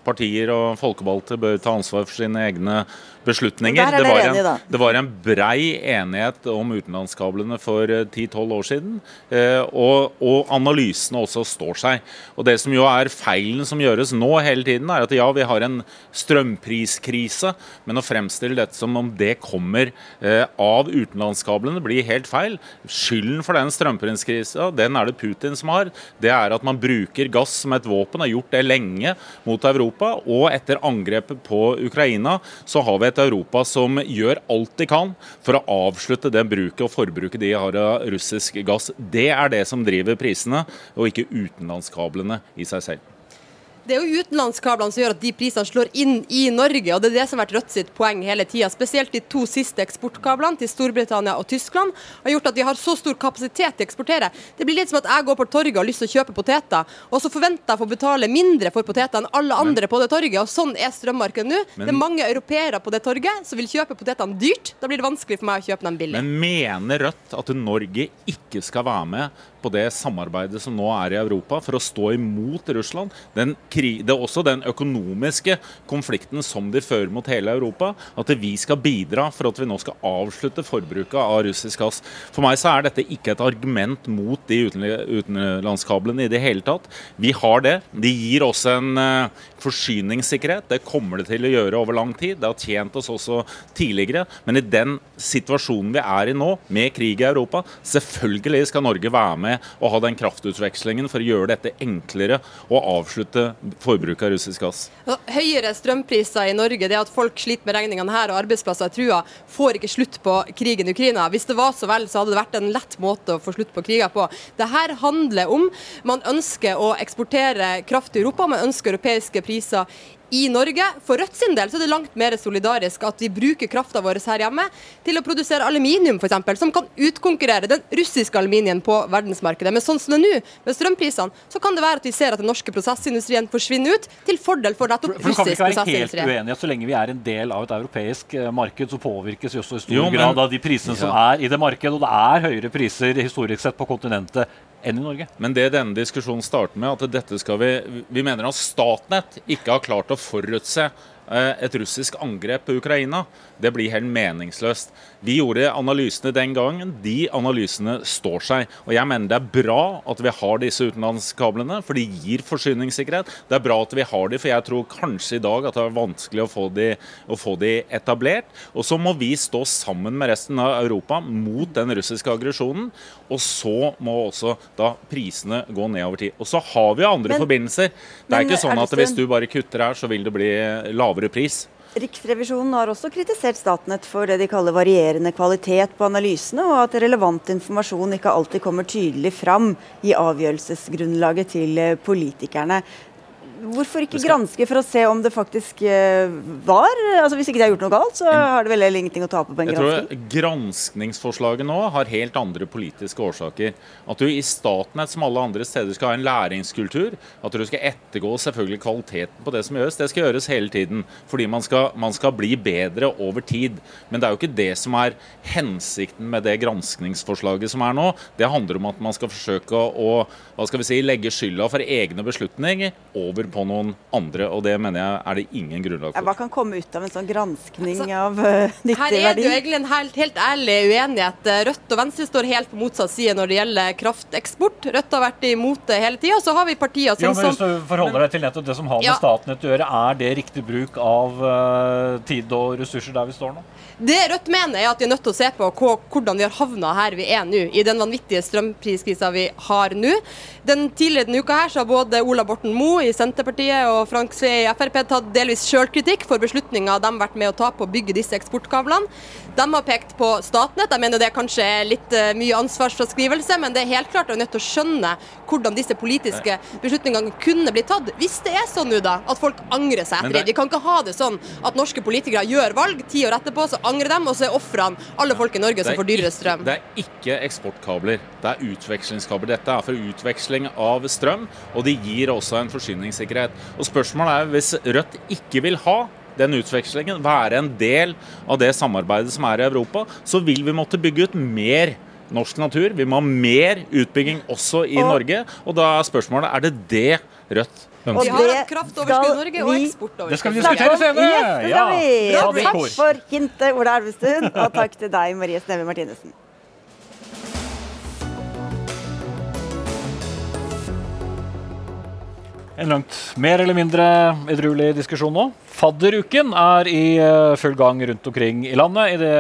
partier og folkevalgte bør ta ansvar for sine egne beslutninger. Det var, en, det var en brei enighet om utenlandskablene for 10-12 eh, år siden, eh, og, og, analysene også står seg. Og Det som jo er feilen som gjøres nå hele tiden, er at ja, vi har en strømpriskrise, men å fremstille dette som om det kommer eh, av utenlandskablene, blir helt feil. Skylden for den strømpriskrisa, den er det Putin som har. Det er at man bruker gass som et våpen, har gjort det lenge mot Europa. Og etter angrepet på Ukraina så har vi et Europa som gjør alt de kan for å avslutte den bruket og forbruket de har av russisk gass. Det er det som driver prisene, og ikke utenlandskablene i seg selv. Det er jo utenlandskablene som gjør at de prisene slår inn i Norge, og det er det som har vært Rødt sitt poeng hele tida. Spesielt de to siste eksportkablene til Storbritannia og Tyskland har gjort at vi har så stor kapasitet til å eksportere. Det blir litt som at jeg går på torget og har lyst til å kjøpe poteter, og så forventer jeg å få betale mindre for poteter enn alle andre men, på det torget. og Sånn er strømmarkedet nå. Men, det er mange europeere på det torget som vil kjøpe potetene dyrt. Da blir det vanskelig for meg å kjøpe dem billig. Men mener Rødt at Norge ikke skal være med på det samarbeidet som nå er i Europa, for å stå imot Russland. Den, det er også den økonomiske konflikten som de fører mot hele Europa. At vi skal bidra for at vi nå skal avslutte forbruket av russisk gass. For meg så er dette ikke et argument mot de utenlandskablene i det hele tatt. Vi har det. De gir oss en uh, forsyningssikkerhet. Det kommer det til å gjøre over lang tid. Det har tjent oss også tidligere. Men i den situasjonen vi er i nå, med krig i Europa, selvfølgelig skal Norge være med og ha den kraftutvekslingen for å gjøre dette enklere å avslutte forbruket av russisk gass? Høyere strømpriser i Norge, det at folk sliter med regningene her og arbeidsplasser er trua, får ikke slutt på krigen i Ukraina. Hvis det var så vel, så hadde det vært en lett måte å få slutt på krigen på. Dette handler om man ønsker å eksportere kraft til Europa, man ønsker europeiske priser i Norge. For Rødt sin del så er det langt mer solidarisk at vi bruker krafta vår her hjemme til å produsere aluminium, f.eks., som kan utkonkurrere den russiske aluminiumen på verdensmarkedet. Men sånn som det er nå, med strømprisene, så kan det være at vi ser at den norske prosessindustrien forsvinner ut, til fordel for nettopp For, for du kan vi ikke være helt uenige at så lenge vi er en del av et europeisk eh, marked, så påvirkes vi også i stor Jo, men- grad av de prisene som er i det markedet. Og det er høyere priser historisk sett på kontinentet enn i Norge. Men det denne diskusjonen starter med, at dette skal vi Vi mener at Statnett ikke har klart å forutse et russisk angrep på Ukraina. Det blir helt meningsløst. Vi gjorde analysene den gangen. De analysene står seg. Og jeg mener det er bra at vi har disse utenlandskablene, for de gir forsyningssikkerhet. Det er bra at vi har de, for jeg tror kanskje i dag at det er vanskelig å få de, å få de etablert. Og så må vi stå sammen med resten av Europa mot den russiske aggresjonen. Og så må også da prisene gå ned over tid. Og så har vi andre Men- forbindelser. Det er men ikke sånn at hvis du bare kutter her, så vil det bli lavere pris. Riksrevisjonen har også kritisert Statnett for det de kaller varierende kvalitet på analysene, og at relevant informasjon ikke alltid kommer tydelig fram i avgjørelsesgrunnlaget til politikerne. Hvorfor ikke granske for å se om det faktisk eh, var altså Hvis ikke de har gjort noe galt, så har det vel ingenting å tape på en Jeg tror? Granskningsforslaget nå har helt andre politiske årsaker. At du i Statnett som alle andre steder skal ha en læringskultur. At du skal ettergå selvfølgelig kvaliteten på det som gjøres. Det skal gjøres hele tiden. Fordi man skal, man skal bli bedre over tid. Men det er jo ikke det som er hensikten med det granskningsforslaget som er nå. Det handler om at man skal forsøke å hva skal vi si, legge skylda for egne beslutninger over på noen andre. Og det mener jeg er det ingen grunnlag for. Hva kan komme ut av en sånn granskning av uh, verdi. Her er det jo egentlig en helt, helt ærlig uenighet. Rødt og Venstre står helt på motsatt side når det gjelder krafteksport. Rødt har vært imot det hele tida. Så har vi partier Ja, jo, men Hvis du forholder deg til nettopp det som har med Ja. Statnett å gjøre, er det riktig bruk av uh, tid og ressurser der vi står nå? Det Rødt mener er at vi er nødt til å se på hvordan vi har havna her vi er nå, i den vanvittige strømpriskrisa vi har nå. Den Tidligere denne uka her så har både Ola Borten Moe i Senterpartiet og Frank Sve i Frp tatt delvis sjølkritikk for beslutninga de har vært med å ta på å bygge disse eksportkablene. De har pekt på Statnett. Jeg mener det er kanskje er litt eh, mye ansvarsfraskrivelse, men det er helt klart at er nødt til å skjønne hvordan disse politiske beslutningene kunne bli tatt. Hvis det er sånn nå da, at folk angrer seg etter det-. Vi kan ikke ha det sånn at norske politikere gjør valg, ti år etterpå så angrer de, og så er ofrene alle folk i Norge som får dyrere strøm. Det er ikke eksportkabler, det er utvekslingskabler. Dette er for utveksling av strøm, og de gir også en forsyningssikkerhet. Og Spørsmålet er hvis Rødt ikke vil ha den utvekslingen, være en del av det samarbeidet som er i Europa, så vil vi måtte bygge ut mer norsk natur. Vi må ha mer utbygging også i Og- Norge. Og da er spørsmålet er det det Rødt ønsker. Vi har kraftoverskudd i Norge og eksportoverskudd. Det skal vi diskutere senere. Yes, det skal vi. Ja. Takk for hintet, Ola Elvestuen, og takk til deg, Marie Sneve Martinussen. En langt mer eller mindre edruelig diskusjon nå. Fadderuken er i eh, full gang rundt omkring i landet idet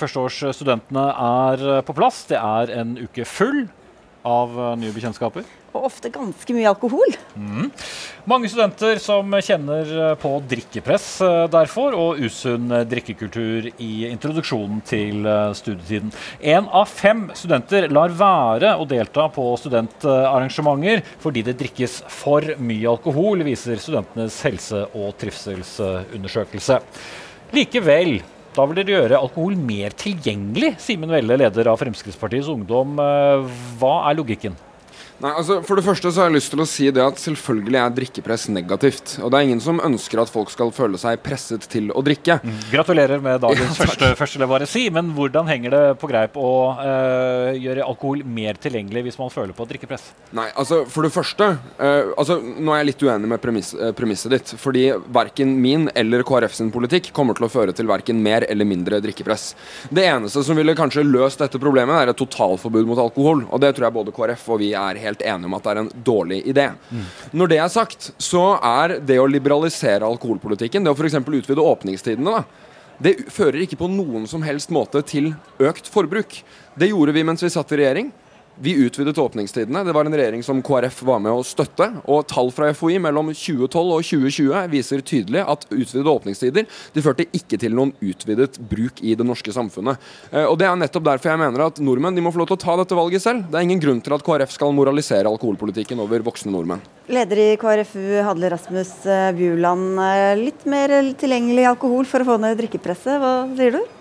førsteårsstudentene er eh, på plass. Det er en uke full av eh, nye bekjentskaper. Og ofte ganske mye alkohol. Mm. Mange studenter som kjenner eh, på drikkepress eh, derfor, og usunn drikkekultur i introduksjonen til eh, studietiden. Én av fem studenter lar være å delta på studentarrangementer fordi det drikkes for mye alkohol, viser studentenes helse- og trivselsundersøkelse. Likevel da vil dere gjøre alkohol mer tilgjengelig, Simen Velle, leder av Fremskrittspartiets Ungdom. Hva er logikken? Nei, altså For det første så har jeg lyst til å si det at selvfølgelig er drikkepress negativt. Og det er ingen som ønsker at folk skal føle seg presset til å drikke. Gratulerer med dagens Ja, første, første vil jeg bare si, men hvordan henger det på greip å øh, gjøre alkohol mer tilgjengelig hvis man føler på drikkepress? Nei, altså For det første øh, altså Nå er jeg litt uenig med premiss, øh, premisset ditt. Fordi verken min eller KrF sin politikk kommer til å føre til verken mer eller mindre drikkepress. Det eneste som ville kanskje løst dette problemet, er et totalforbud mot alkohol. Og det tror jeg både KrF og vi er helt enige om at det er en dårlig idé. Når det er sagt, så er det å liberalisere alkoholpolitikken, det å f.eks. utvide åpningstidene, da, det fører ikke på noen som helst måte til økt forbruk. Det gjorde vi mens vi satt i regjering. Vi utvidet åpningstidene. Det var en regjering som KrF var med å støtte. Og tall fra FHI mellom 2012 og 2020 viser tydelig at utvidede åpningstider de førte ikke til noen utvidet bruk i det norske samfunnet. Eh, og Det er nettopp derfor jeg mener at nordmenn de må få lov til å ta dette valget selv. Det er ingen grunn til at KrF skal moralisere alkoholpolitikken over voksne nordmenn. Leder i KrFU, Hadle Rasmus eh, Bjuland. eh, Litt mer tilgjengelig alkohol for å få ned drikkepresset. Hva sier du?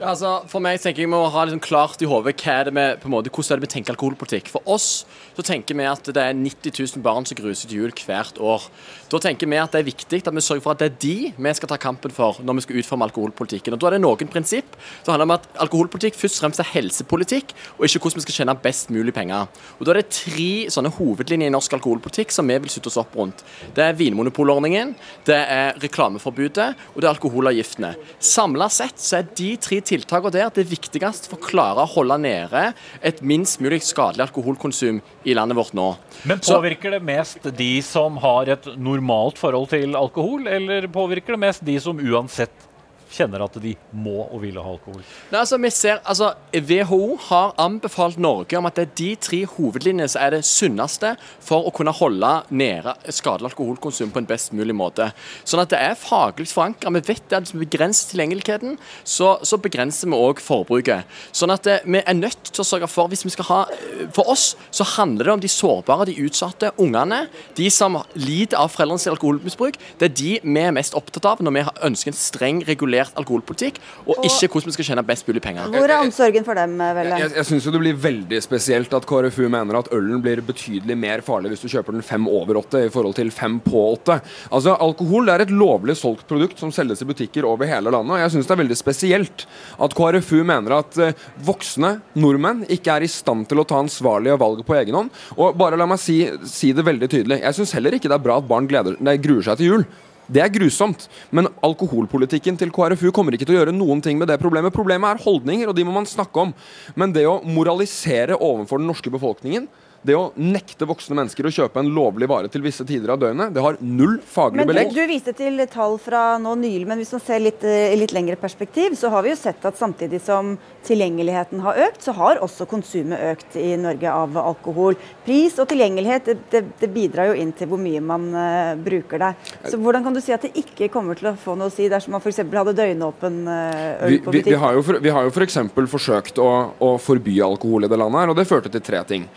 Altså, for meg tenker jeg Vi må ha liksom klart i hodet hvordan er det vi tenker alkoholpolitikk. For oss så tenker vi at det er 90 000 barn som gruser til jul hvert år. Da tenker vi at det er viktig at vi sørger for at det er de vi skal ta kampen for når vi skal utforme alkoholpolitikken. Og Da er det noen prinsipp som handler om at alkoholpolitikk først og fremst er helsepolitikk, og ikke hvordan vi skal tjene best mulig penger. Og Da er det tre sånne hovedlinjer i norsk alkoholpolitikk som vi vil slutte oss opp rundt. Det er vinmonopolordningen, det er reklameforbudet og det er alkoholavgiftene. Samla sett så er de tre tiltakene der det viktigste for å klare å holde nede et minst mulig skadelig alkoholkonsum i landet vårt nå. Men påvirker det mest de som har et normalt forhold til alkohol, eller påvirker det mest de som uansett kjenner at de må og vil ha alkohol? Nei, altså, vi ser, altså, WHO har anbefalt Norge om at det er de tre hovedlinjene som er det sunneste for å kunne holde nede skadelig alkoholkonsum på en best mulig måte. Sånn at det er faglig forankra. Vi vet at hvis vi begrenser tilgjengeligheten, så, så begrenser vi òg forbruket. Sånn at det, vi er nødt til å sørge for hvis vi skal ha, eh, For oss så handler det om de sårbare, de utsatte ungene. De som lider av foreldrenes alkoholmisbruk. Det er de vi er mest opptatt av når vi ønsker en streng, regulert alkoholpolitikk, og, Og- ikke hvordan vi skal tjene best mulig penger. Hvor er omsorgen for dem, eh, Velle? Jeg, jeg syns det blir veldig spesielt at KrFU mener at ølen blir betydelig mer farlig hvis du kjøper den fem over åtte i forhold til fem på åtte. Altså, Alkohol det er et lovlig solgt produkt som selges i butikker over hele landet. og Jeg syns det er veldig spesielt at KrFU mener at uh, voksne nordmenn ikke er i stand til å ta ansvarlige valg på egen hånd. Og bare la meg si, si det veldig tydelig. Jeg syns heller ikke det er bra at barn gleder, nei, gruer seg til jul. Det er grusomt, men alkoholpolitikken til KrFU kommer ikke til å gjøre noen ting med det problemet. Problemet er holdninger, og de må man snakke om. Men det å moralisere overfor den norske befolkningen, det å nekte voksne mennesker å kjøpe en lovlig vare til visse tider av døgnet, det har null faglig Men du, belegg. du viste til tall fra nå nylig, men hvis man ser litt, eh, i litt lengre perspektiv, så har vi jo sett at samtidig som tilgjengeligheten har økt, så har også konsumet økt i Norge av alkohol. Pris og tilgjengelighet det, det, bidrar jo inn til hvor mye man uh, bruker det. Så hvordan kan du si at det ikke kommer til å få noe å si dersom man f.eks. hadde døgnåpen eh, øl på vi, butikk? vi har jo for, vi har jo f.eks. For forsøkt å, å forby alkohol i det landet, her, og det førte til tre ting.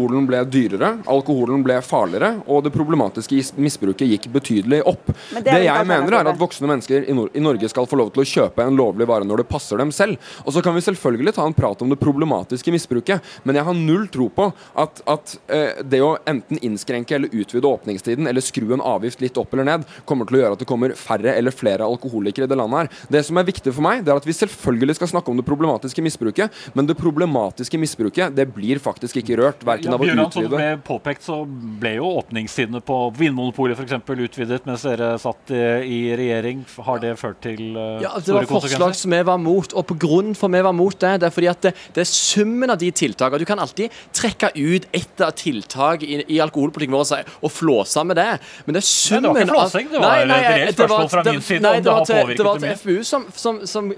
Alkoholen ble dyrere, alkoholen ble farligere, og det problematiske misbruket gikk betydelig opp. Det, det jeg mener, er at voksne mennesker i, Nor i Norge skal få lov til å kjøpe en lovlig vare når det passer dem selv. Og så kan vi selvfølgelig ta en prat om det problematiske misbruket, men jeg har null tro på at, at eh, det å enten innskrenke eller utvide åpningstiden, eller skru en avgift litt opp eller ned, kommer til å gjøre at det kommer færre eller flere alkoholikere i det landet her. Det som er viktig for meg, det er at vi selvfølgelig skal snakke om det problematiske misbruket, men det problematiske misbruket, det blir faktisk ikke rørt, verken Ja, av å Bjørn, som det ble påpekt, så ble jo åpningstidene på Vinmonopolet for eksempel utvidet mens dere satt i, i regjering. Har det ført til uh, Ja, Det store var forslag som vi var mot, og på grunn for vi var mot det, det er fordi at det, det er summen av de tiltakene. Du kan alltid trekke ut ett av tiltak i, i alkoholpolitikken vår og og flåse med det, men det er summen Nei, det var ikke flåsing, det var et reelt spørsmål fra min side nei, om det det var har til- påvirket Det var det til FPU som, som, som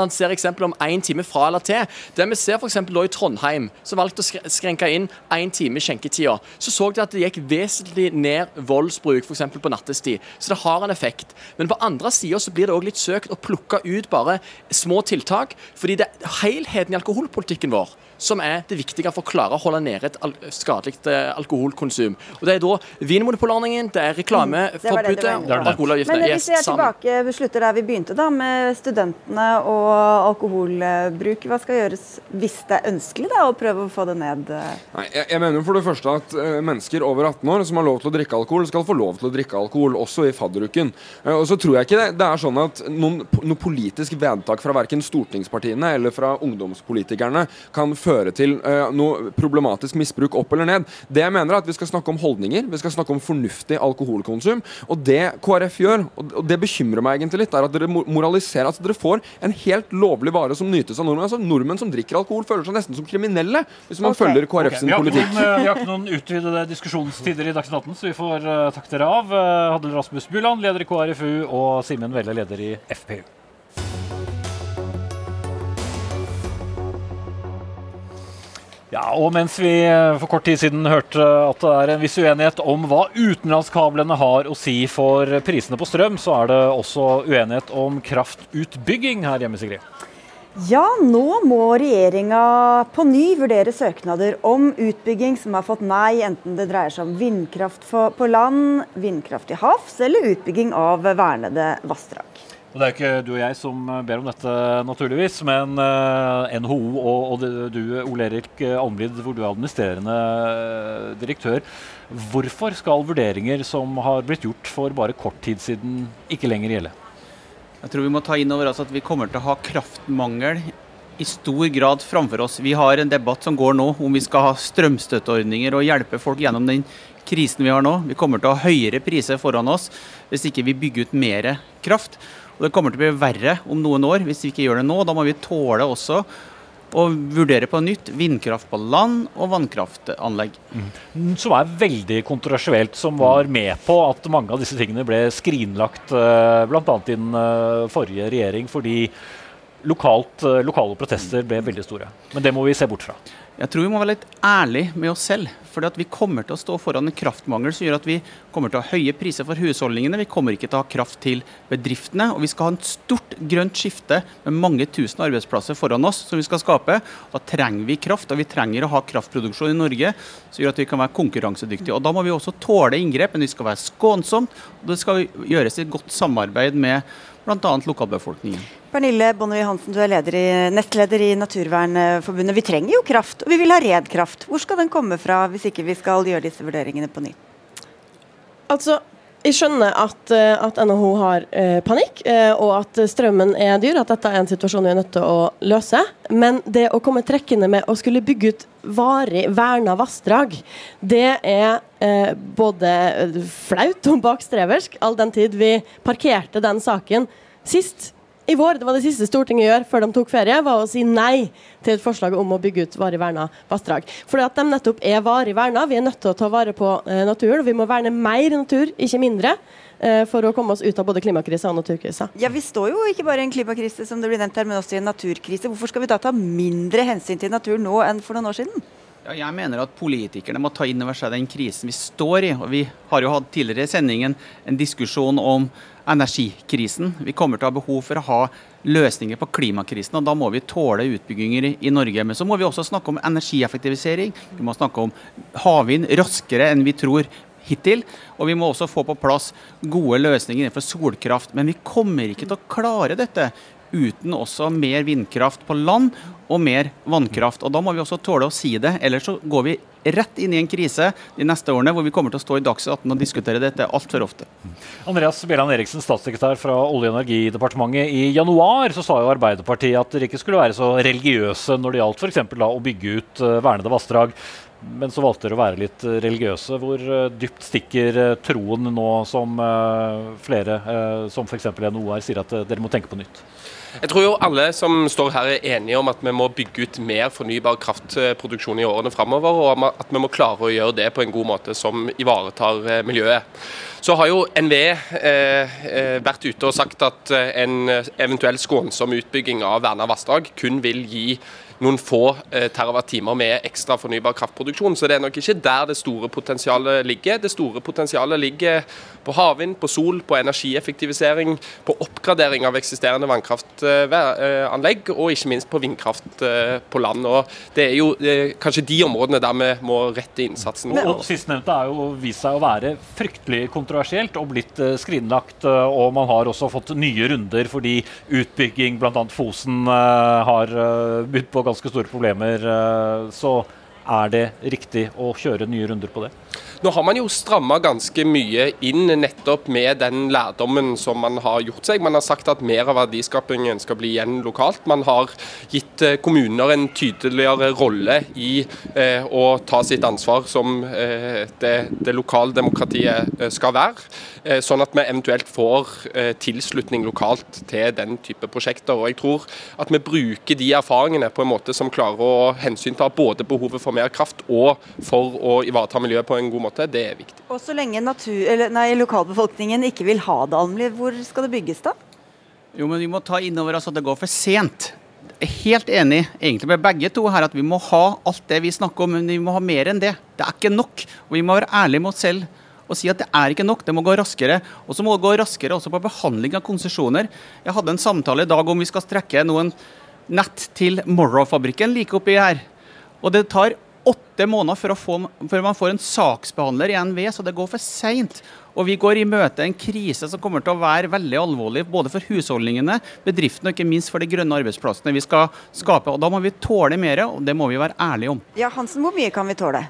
lanserer eksempel om én time fra eller til. Det vi ser f.eks. i Trondheim, som valgte å skrenke inn én time i skjenketida, så så de at det gikk vesentlig ned voldsbruk f.eks. på nattestid. Så det har en effekt. Men på andre sida så blir det òg litt søkt å plukke ut bare små tiltak, fordi det er helheten i alkoholpolitikken vår som er det viktige for å klare å holde nede et al skadelig eh, alkoholkonsum. Og Det er da Vinmonopolordningen, det er reklameforbudet mm, og alkoholavgiftene. Men hvis vi er tilbake, vi slutter der vi begynte, da, med studentene og alkoholbruk. Hva skal gjøres hvis det er ønskelig da, å prøve å få det ned? Nei, jeg, jeg mener for det første at uh, mennesker over 18 år som har lov til å drikke alkohol, skal få lov til å drikke alkohol, også i fadderuken. Uh, og så tror jeg ikke det, det er sånn at noen, noe politisk vedtak fra verken stortingspartiene eller fra ungdomspolitikerne kan føre til uh, noe problematisk misbruk opp eller ned. Det jeg mener er at Vi skal snakke om holdninger, vi skal snakke om fornuftig alkoholkonsum. Og det KrF gjør, og det bekymrer meg egentlig litt, er at dere moraliserer. at dere får en helt lovlig vare som nytes av nordmenn. Altså Nordmenn som drikker alkohol, føler seg nesten som kriminelle hvis man okay. følger KrF sin politikk. Noen, eh, vi har ikke noen utvidede diskusjonstider i Dagsnytt 18, så vi får uh, takke dere av. Uh, Hadle Rasmus Buland, leder i KrFU, og Simen Velle, leder i FPU. Ja, og mens vi eh, for kort tid siden hørte at det er en viss uenighet om hva utenlandskablene har å si for prisene på strøm, så er det også uenighet om kraftutbygging her hjemme, Sigrid. Ja, nå må regjeringa på ny vurdere søknader om utbygging som har fått nei, enten det dreier seg om vindkraft på land, vindkraft til havs eller utbygging av vernede vassdrag. Og Det er ikke du og jeg som ber om dette, naturligvis, men eh, NHO og, og, du, Ole Erik Almlid, hvor du er administrerende eh, direktør. Hvorfor skal vurderinger som har blitt gjort for bare kort tid siden, ikke lenger gjelde? Jeg tror vi må ta inn over oss at vi kommer til å ha kraftmangel i stor grad framfor oss. Vi har en debatt som går nå om vi skal ha strømstøtteordninger og hjelpe folk gjennom den krisen vi har nå. Vi kommer til å ha høyere priser foran oss hvis ikke vi bygger ut mer kraft. Og det kommer til å bli verre om noen år hvis vi ikke gjør det nå. Da må vi tåle også å vurdere på nytt vindkraft på land og vannkraftanlegg. Mm. Som er veldig kontroversielt, som var med på at mange av disse tingene ble skrinlagt uh, bl.a. i den uh, forrige regjering, fordi lokalt, uh, lokale protester ble veldig store. Men det må vi se bort fra. Jeg tror vi må være litt ærlige med oss selv. For vi kommer til å stå foran en kraftmangel som gjør at vi kommer til å ha høye priser for husholdningene. Vi kommer ikke til å ha kraft til bedriftene. Og vi skal ha en stort grønt skifte med mange tusen arbeidsplasser foran oss som vi skal skape. Da trenger vi kraft, og vi trenger å ha kraftproduksjon i Norge som gjør at vi kan være konkurransedyktige. Og Da må vi også tåle inngrep, men vi skal være skånsomt. Og det skal gjøres i godt samarbeid med bl.a. lokalbefolkningen. Pernille Bonnevie Hansen, du er i, nestleder i Naturvernforbundet. Vi trenger jo kraft, og vi vil ha Redkraft. Hvor skal den komme fra hvis ikke vi skal gjøre disse vurderingene på nytt? Altså, jeg skjønner at, eh, at NHO har eh, panikk, eh, og at strømmen er dyr. At dette er en situasjon vi er nødt til å løse. Men det å komme trekkende med å skulle bygge ut varig verna vassdrag, det er eh, både flaut og bakstreversk, all den tid vi parkerte den saken sist i vår, det var det siste Stortinget gjør før de tok ferie, var å si nei til et forslag om å bygge ut varig verna vassdrag. Fordi at de nettopp er varig verna. Vi er nødt til å ta vare på eh, naturen. og Vi må verne mer natur, ikke mindre. Eh, for å komme oss ut av både klimakrisa og naturkrisa. Ja, Vi står jo ikke bare i en klimakrise, som det blir nevnt her, men også i en naturkrise. Hvorfor skal vi da ta mindre hensyn til natur nå enn for noen år siden? Ja, jeg mener at politikerne må ta inn over seg den krisen vi står i. og Vi har jo hatt tidligere i sendingen en diskusjon om energikrisen. Vi kommer til å ha behov for å ha løsninger på klimakrisen, og da må vi tåle utbygginger i Norge. Men så må vi også snakke om energieffektivisering. Vi må snakke om havvind raskere enn vi tror hittil. Og vi må også få på plass gode løsninger innenfor solkraft. Men vi kommer ikke til å klare dette uten også mer vindkraft på land og mer vannkraft. Og Da må vi også tåle å si det, ellers så går vi rett inn i en krise de neste årene hvor vi kommer til å stå i Dagsnytt 18 og diskutere dette altfor ofte. Andreas Bjelland Eriksen, statssekretær fra Olje- og energidepartementet. I januar så sa jo Arbeiderpartiet at dere ikke skulle være så religiøse når det gjaldt f.eks. å bygge ut uh, vernede vassdrag. Men så valgte dere å være litt uh, religiøse. Hvor uh, dypt stikker troen nå som flere, som f.eks. NHO sier at dere må tenke på nytt? Jeg tror jo alle som står her er enige om at vi må bygge ut mer fornybar kraftproduksjon i årene framover, og at vi må klare å gjøre det på en god måte som ivaretar eh, miljøet. Så har jo NVE eh, eh, vært ute og sagt at eh, en eventuell skånsom utbygging av verna vassdrag kun vil gi noen få terawattimer terawatt-timer med ekstra fornybar kraftproduksjon. Så det er nok ikke der det store potensialet ligger. Det store potensialet ligger på havvind, på sol, på energieffektivisering, på oppgradering av eksisterende vannkraftanlegg, og ikke minst på vindkraft eh, på land. Og Det er jo eh, kanskje de områdene der vi må rette innsatsen. Men, og Sistnevnte har jo vist seg å være fryktelig kontroversielt og blitt skrinlagt. Og man har også fått nye runder fordi utbygging, bl.a. Fosen, har bydd på ganske store problemer, eh, så er det riktig å kjøre nye runder på det? Nå har man jo stramma ganske mye inn nettopp med den lærdommen som man har gjort seg. Man har sagt at mer av verdiskapingen skal bli igjen lokalt. Man har gitt eh, kommuner en tydeligere rolle i eh, å ta sitt ansvar som eh, det, det lokaldemokratiet eh, skal være. Eh, sånn at vi eventuelt får eh, tilslutning lokalt til den type prosjekter. Og jeg tror at vi bruker de erfaringene på en måte som klarer å hensynta både behovet for mer kraft og for å ivareta miljøet på en god måte. Det er viktig. Og så lenge natur, nei, lokalbefolkningen ikke vil ha det, Almli, hvor skal det bygges da? Jo, men Vi må ta inn over oss at det går for sent. er helt enig egentlig med begge to her at vi må ha alt det vi snakker om, men vi må ha mer enn det. Det er ikke nok. Og vi må være ærlige mot oss selv og si at det er ikke nok, det må gå raskere. Og så må det gå raskere også på behandling av konsesjoner. Jeg hadde en samtale i dag om vi skal strekke noen nett til Morrow-fabrikken like oppi her. Og det tar åtte måneder før, få, før, man får en saksbehandler i NV, så det går for seint. Og vi går i møte en krise som kommer til å være veldig alvorlig både for husholdningene, bedriftene og ikke minst for de grønne arbeidsplassene vi skal skape. Og Da må vi tåle mer, og det må vi være ærlige om. Ja, Hansen, hvor mye kan vi tåle?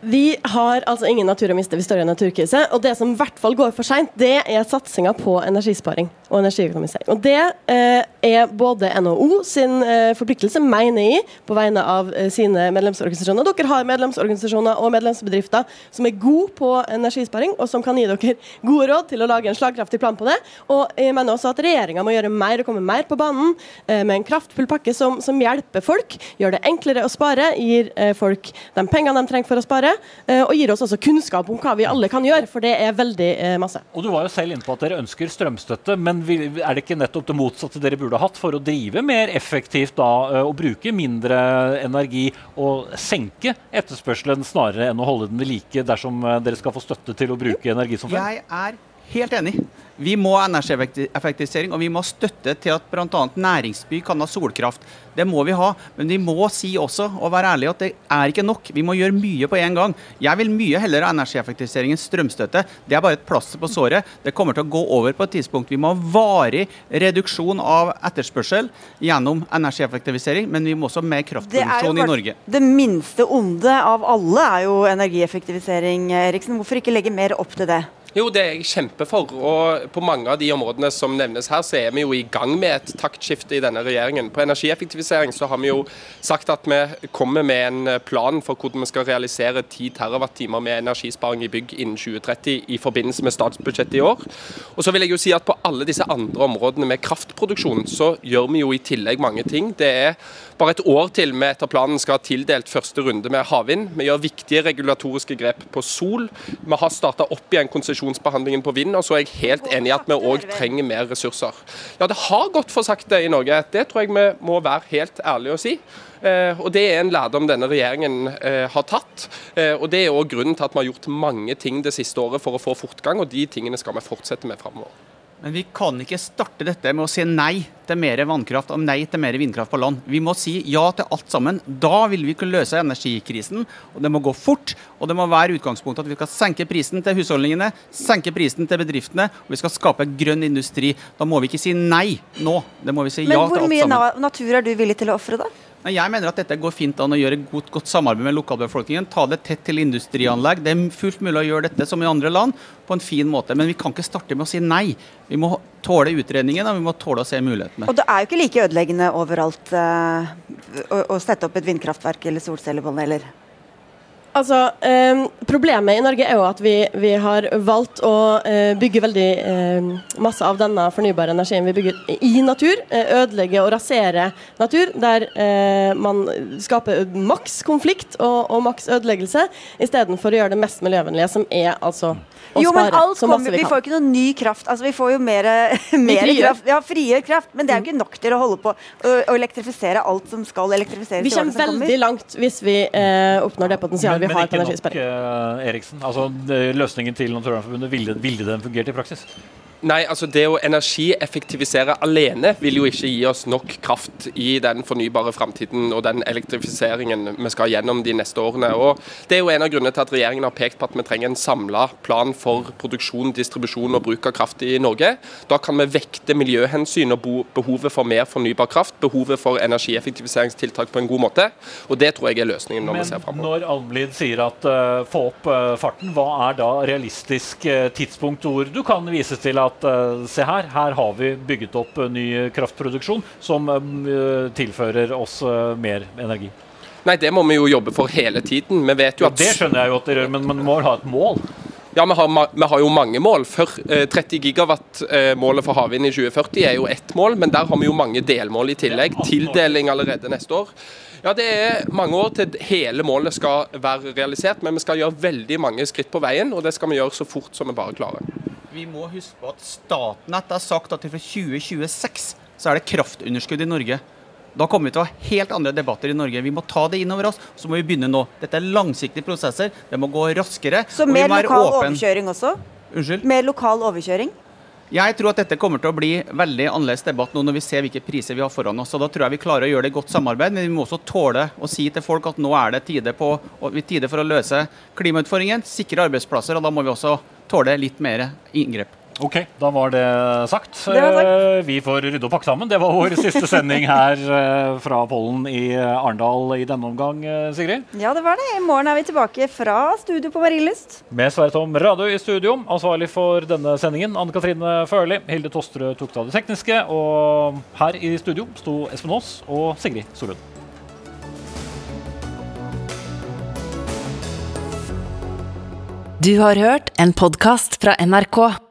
Vi har altså ingen natur å miste, vi står i en naturkrise. Og det som i hvert fall går for seint, det er satsinga på energisparing og energiøkonomisering. Og det eh, er både NHO sin eh, forpliktelse, mener jeg, på vegne av eh, sine medlemsorganisasjoner. Dere har medlemsorganisasjoner og medlemsbedrifter som er gode på energisparing, og som kan gi dere gode råd til å lage en slagkraftig plan på det. Og jeg mener også at regjeringa må gjøre mer og komme mer på banen eh, med en kraftfull pakke som, som, hjelper folk, gjør det enklere å spare, gir eh, folk de pengene de trenger for å spare, og gir oss også kunnskap om hva vi alle kan gjøre, for det er veldig masse. Og Du var jo selv inne på at dere ønsker strømstøtte. men er det ikke nettopp det motsatte dere burde hatt for å drive mer effektivt da, eh, og bruke mindre energi og senke etterspørselen snarere enn å holde den ved like dersom eh, dere skal få støtte til å bruke energi som før? Jeg er helt enig. Vi må ha energieffektivisering, og vi må ha støtte til at bl.a. næringsby kan ha solkraft. Det må vi ha, men vi må si også, og være ærlige, at det er ikke nok. Vi må gjøre mye på en gang. Jeg vil mye heller ha energieffektivisering enn strømstøtte. Det er bare et plaster på såret. Det kommer til å gå over på et tidspunkt. Vi må ha varig reduksjon av etterspørsel gjennom energieffektivisering, men vi må også ha mer kraftproduksjon i Norge. Det minste onde av alle er jo energieffektivisering, Eriksen. Hvorfor ikke legge mer opp til det? Jo, det er jeg kjempe for. Og på mange av de områdene som nevnes her, så er vi jo i gang med et taktskifte i denne regjeringen. På energieffektivisering så har vi jo sagt at vi kommer med en plan for hvordan vi skal realisere 10 TWh med energisparing i bygg innen 2030 i forbindelse med statsbudsjettet i år. Og så vil jeg jo si at på alle disse andre områdene med kraftproduksjon, så gjør vi jo i tillegg mange ting. Det er bare et år til vi etter planen skal ha tildelt første runde med havvind. Vi gjør viktige regulatoriske grep på sol. Vi har starta opp igjen konsesjonsbehandlingen på vind. Og så er jeg helt enig i at vi òg trenger mer ressurser. Ja, det har gått for sakte i Norge. Det tror jeg vi må være helt ærlige og si. Eh, og Det er en lærdom denne regjeringen eh, har tatt. Eh, og Det er òg grunnen til at vi har gjort mange ting det siste året for å få fortgang, og de tingene skal vi fortsette med framover. Men vi kan ikke starte dette med å si nei til mer vannkraft og nei til mer vindkraft på land. Vi må si ja til alt sammen. Da vil vi kunne løse energikrisen. og Det må gå fort, og det må være utgangspunktet at vi skal senke prisen til husholdningene, senke prisen til bedriftene, og vi skal skape grønn industri. Da må vi ikke si nei nå. Det må vi si ja til alt sammen. Men hvor mye natur er du villig til å ofre, da? Jeg mener at dette går fint an å gjøre godt, godt samarbeid med lokalbefolkningen. Ta det tett til industrianlegg. Det er fullt mulig å gjøre dette som i andre land på en fin måte. Men vi kan ikke starte med å si nei. Vi må tåle utredningen og vi må tåle å se mulighetene. Og det er jo ikke like ødeleggende overalt uh, å, å sette opp et vindkraftverk eller solcellepaneler? Altså, eh, Problemet i Norge er jo at vi, vi har valgt å eh, bygge veldig eh, masse av denne fornybare energien vi bygger i natur. Eh, ødelegge og rasere natur, der eh, man skaper maks konflikt og, og maks ødeleggelse, istedenfor å gjøre det mest miljøvennlige, som er altså å jo, spare men alt så masse vi, vi kan. Vi får ikke noe ny kraft. Altså, vi får jo mer, mer kraft. Ja, frigjør kraft, men det er jo ikke nok til å holde på å, å elektrifisere alt som skal elektrifiseres. Vi kommer veldig langt hvis vi eh, oppnår det potensialet vi har på energisperring. Men ikke nok, uh, Eriksen. Altså, løsningen til Naturvernforbundet, ville, ville den fungert i praksis? Nei, altså Det å energieffektivisere alene vil jo ikke gi oss nok kraft i den fornybare framtiden og den elektrifiseringen vi skal gjennom de neste årene. Og Det er jo en av grunnene til at regjeringen har pekt på at vi trenger en samla plan for produksjon, distribusjon og bruk av kraft i Norge. Da kan vi vekte miljøhensyn og behovet for mer fornybar kraft, behovet for energieffektiviseringstiltak på en god måte. Og Det tror jeg er løsningen når Men vi ser framover. Når Almlid sier at uh, få opp uh, farten, hva er da realistisk uh, tidspunkt hvor du kan vise til at se her, her har vi bygget opp ny kraftproduksjon som tilfører oss mer energi. Nei, det må vi jo jobbe for hele tiden. Vi vet jo at... Det skjønner jeg jo at dere gjør, men man må ha et mål? Ja, vi har, vi har, jo mange mål. For, 30 gigawatt-målet for havvind i 2040 er jo ett mål, men der har vi jo mange delmål i tillegg. Tildeling allerede neste år. Ja, Det er mange år til hele målet skal være realisert, men vi skal gjøre veldig mange skritt på veien, og det skal vi gjøre så fort som vi bare klarer vi må huske på at Statnett har sagt at fra 2026 så er det kraftunderskudd i Norge. Da kommer vi til å ha helt andre debatter i Norge. Vi må ta det inn over oss, så må vi begynne nå. Dette er langsiktige prosesser. Det må gå raskere. Så mer lokal åpen- overkjøring også? Unnskyld? Mer lokal overkjøring? Jeg tror at dette kommer til å bli veldig annerledes debatt nå når vi ser hvilke priser vi har foran oss. og Da tror jeg vi klarer å gjøre det i godt samarbeid, men vi må også tåle å si til folk at nå er det tide, på, tide for å løse klimautfordringen, sikre arbeidsplasser, og da må vi også tåle litt mer inngrep. Ok, da var det sagt. Det var sagt. Eh, Vi får rydde og pakke sammen. Det var vår siste sending her eh, fra Pollen i Arendal i denne omgang, eh, Sigrid. Ja, det var det. I morgen er vi tilbake fra studio på Marienlyst. Med Sverre Tom Radøy i studio, ansvarlig for denne sendingen. Anne Katrine Førli, Hilde Tosterød tok da det tekniske. Og her i studio sto Espen Aas og Sigrid Solund. Du har hørt en podkast fra NRK.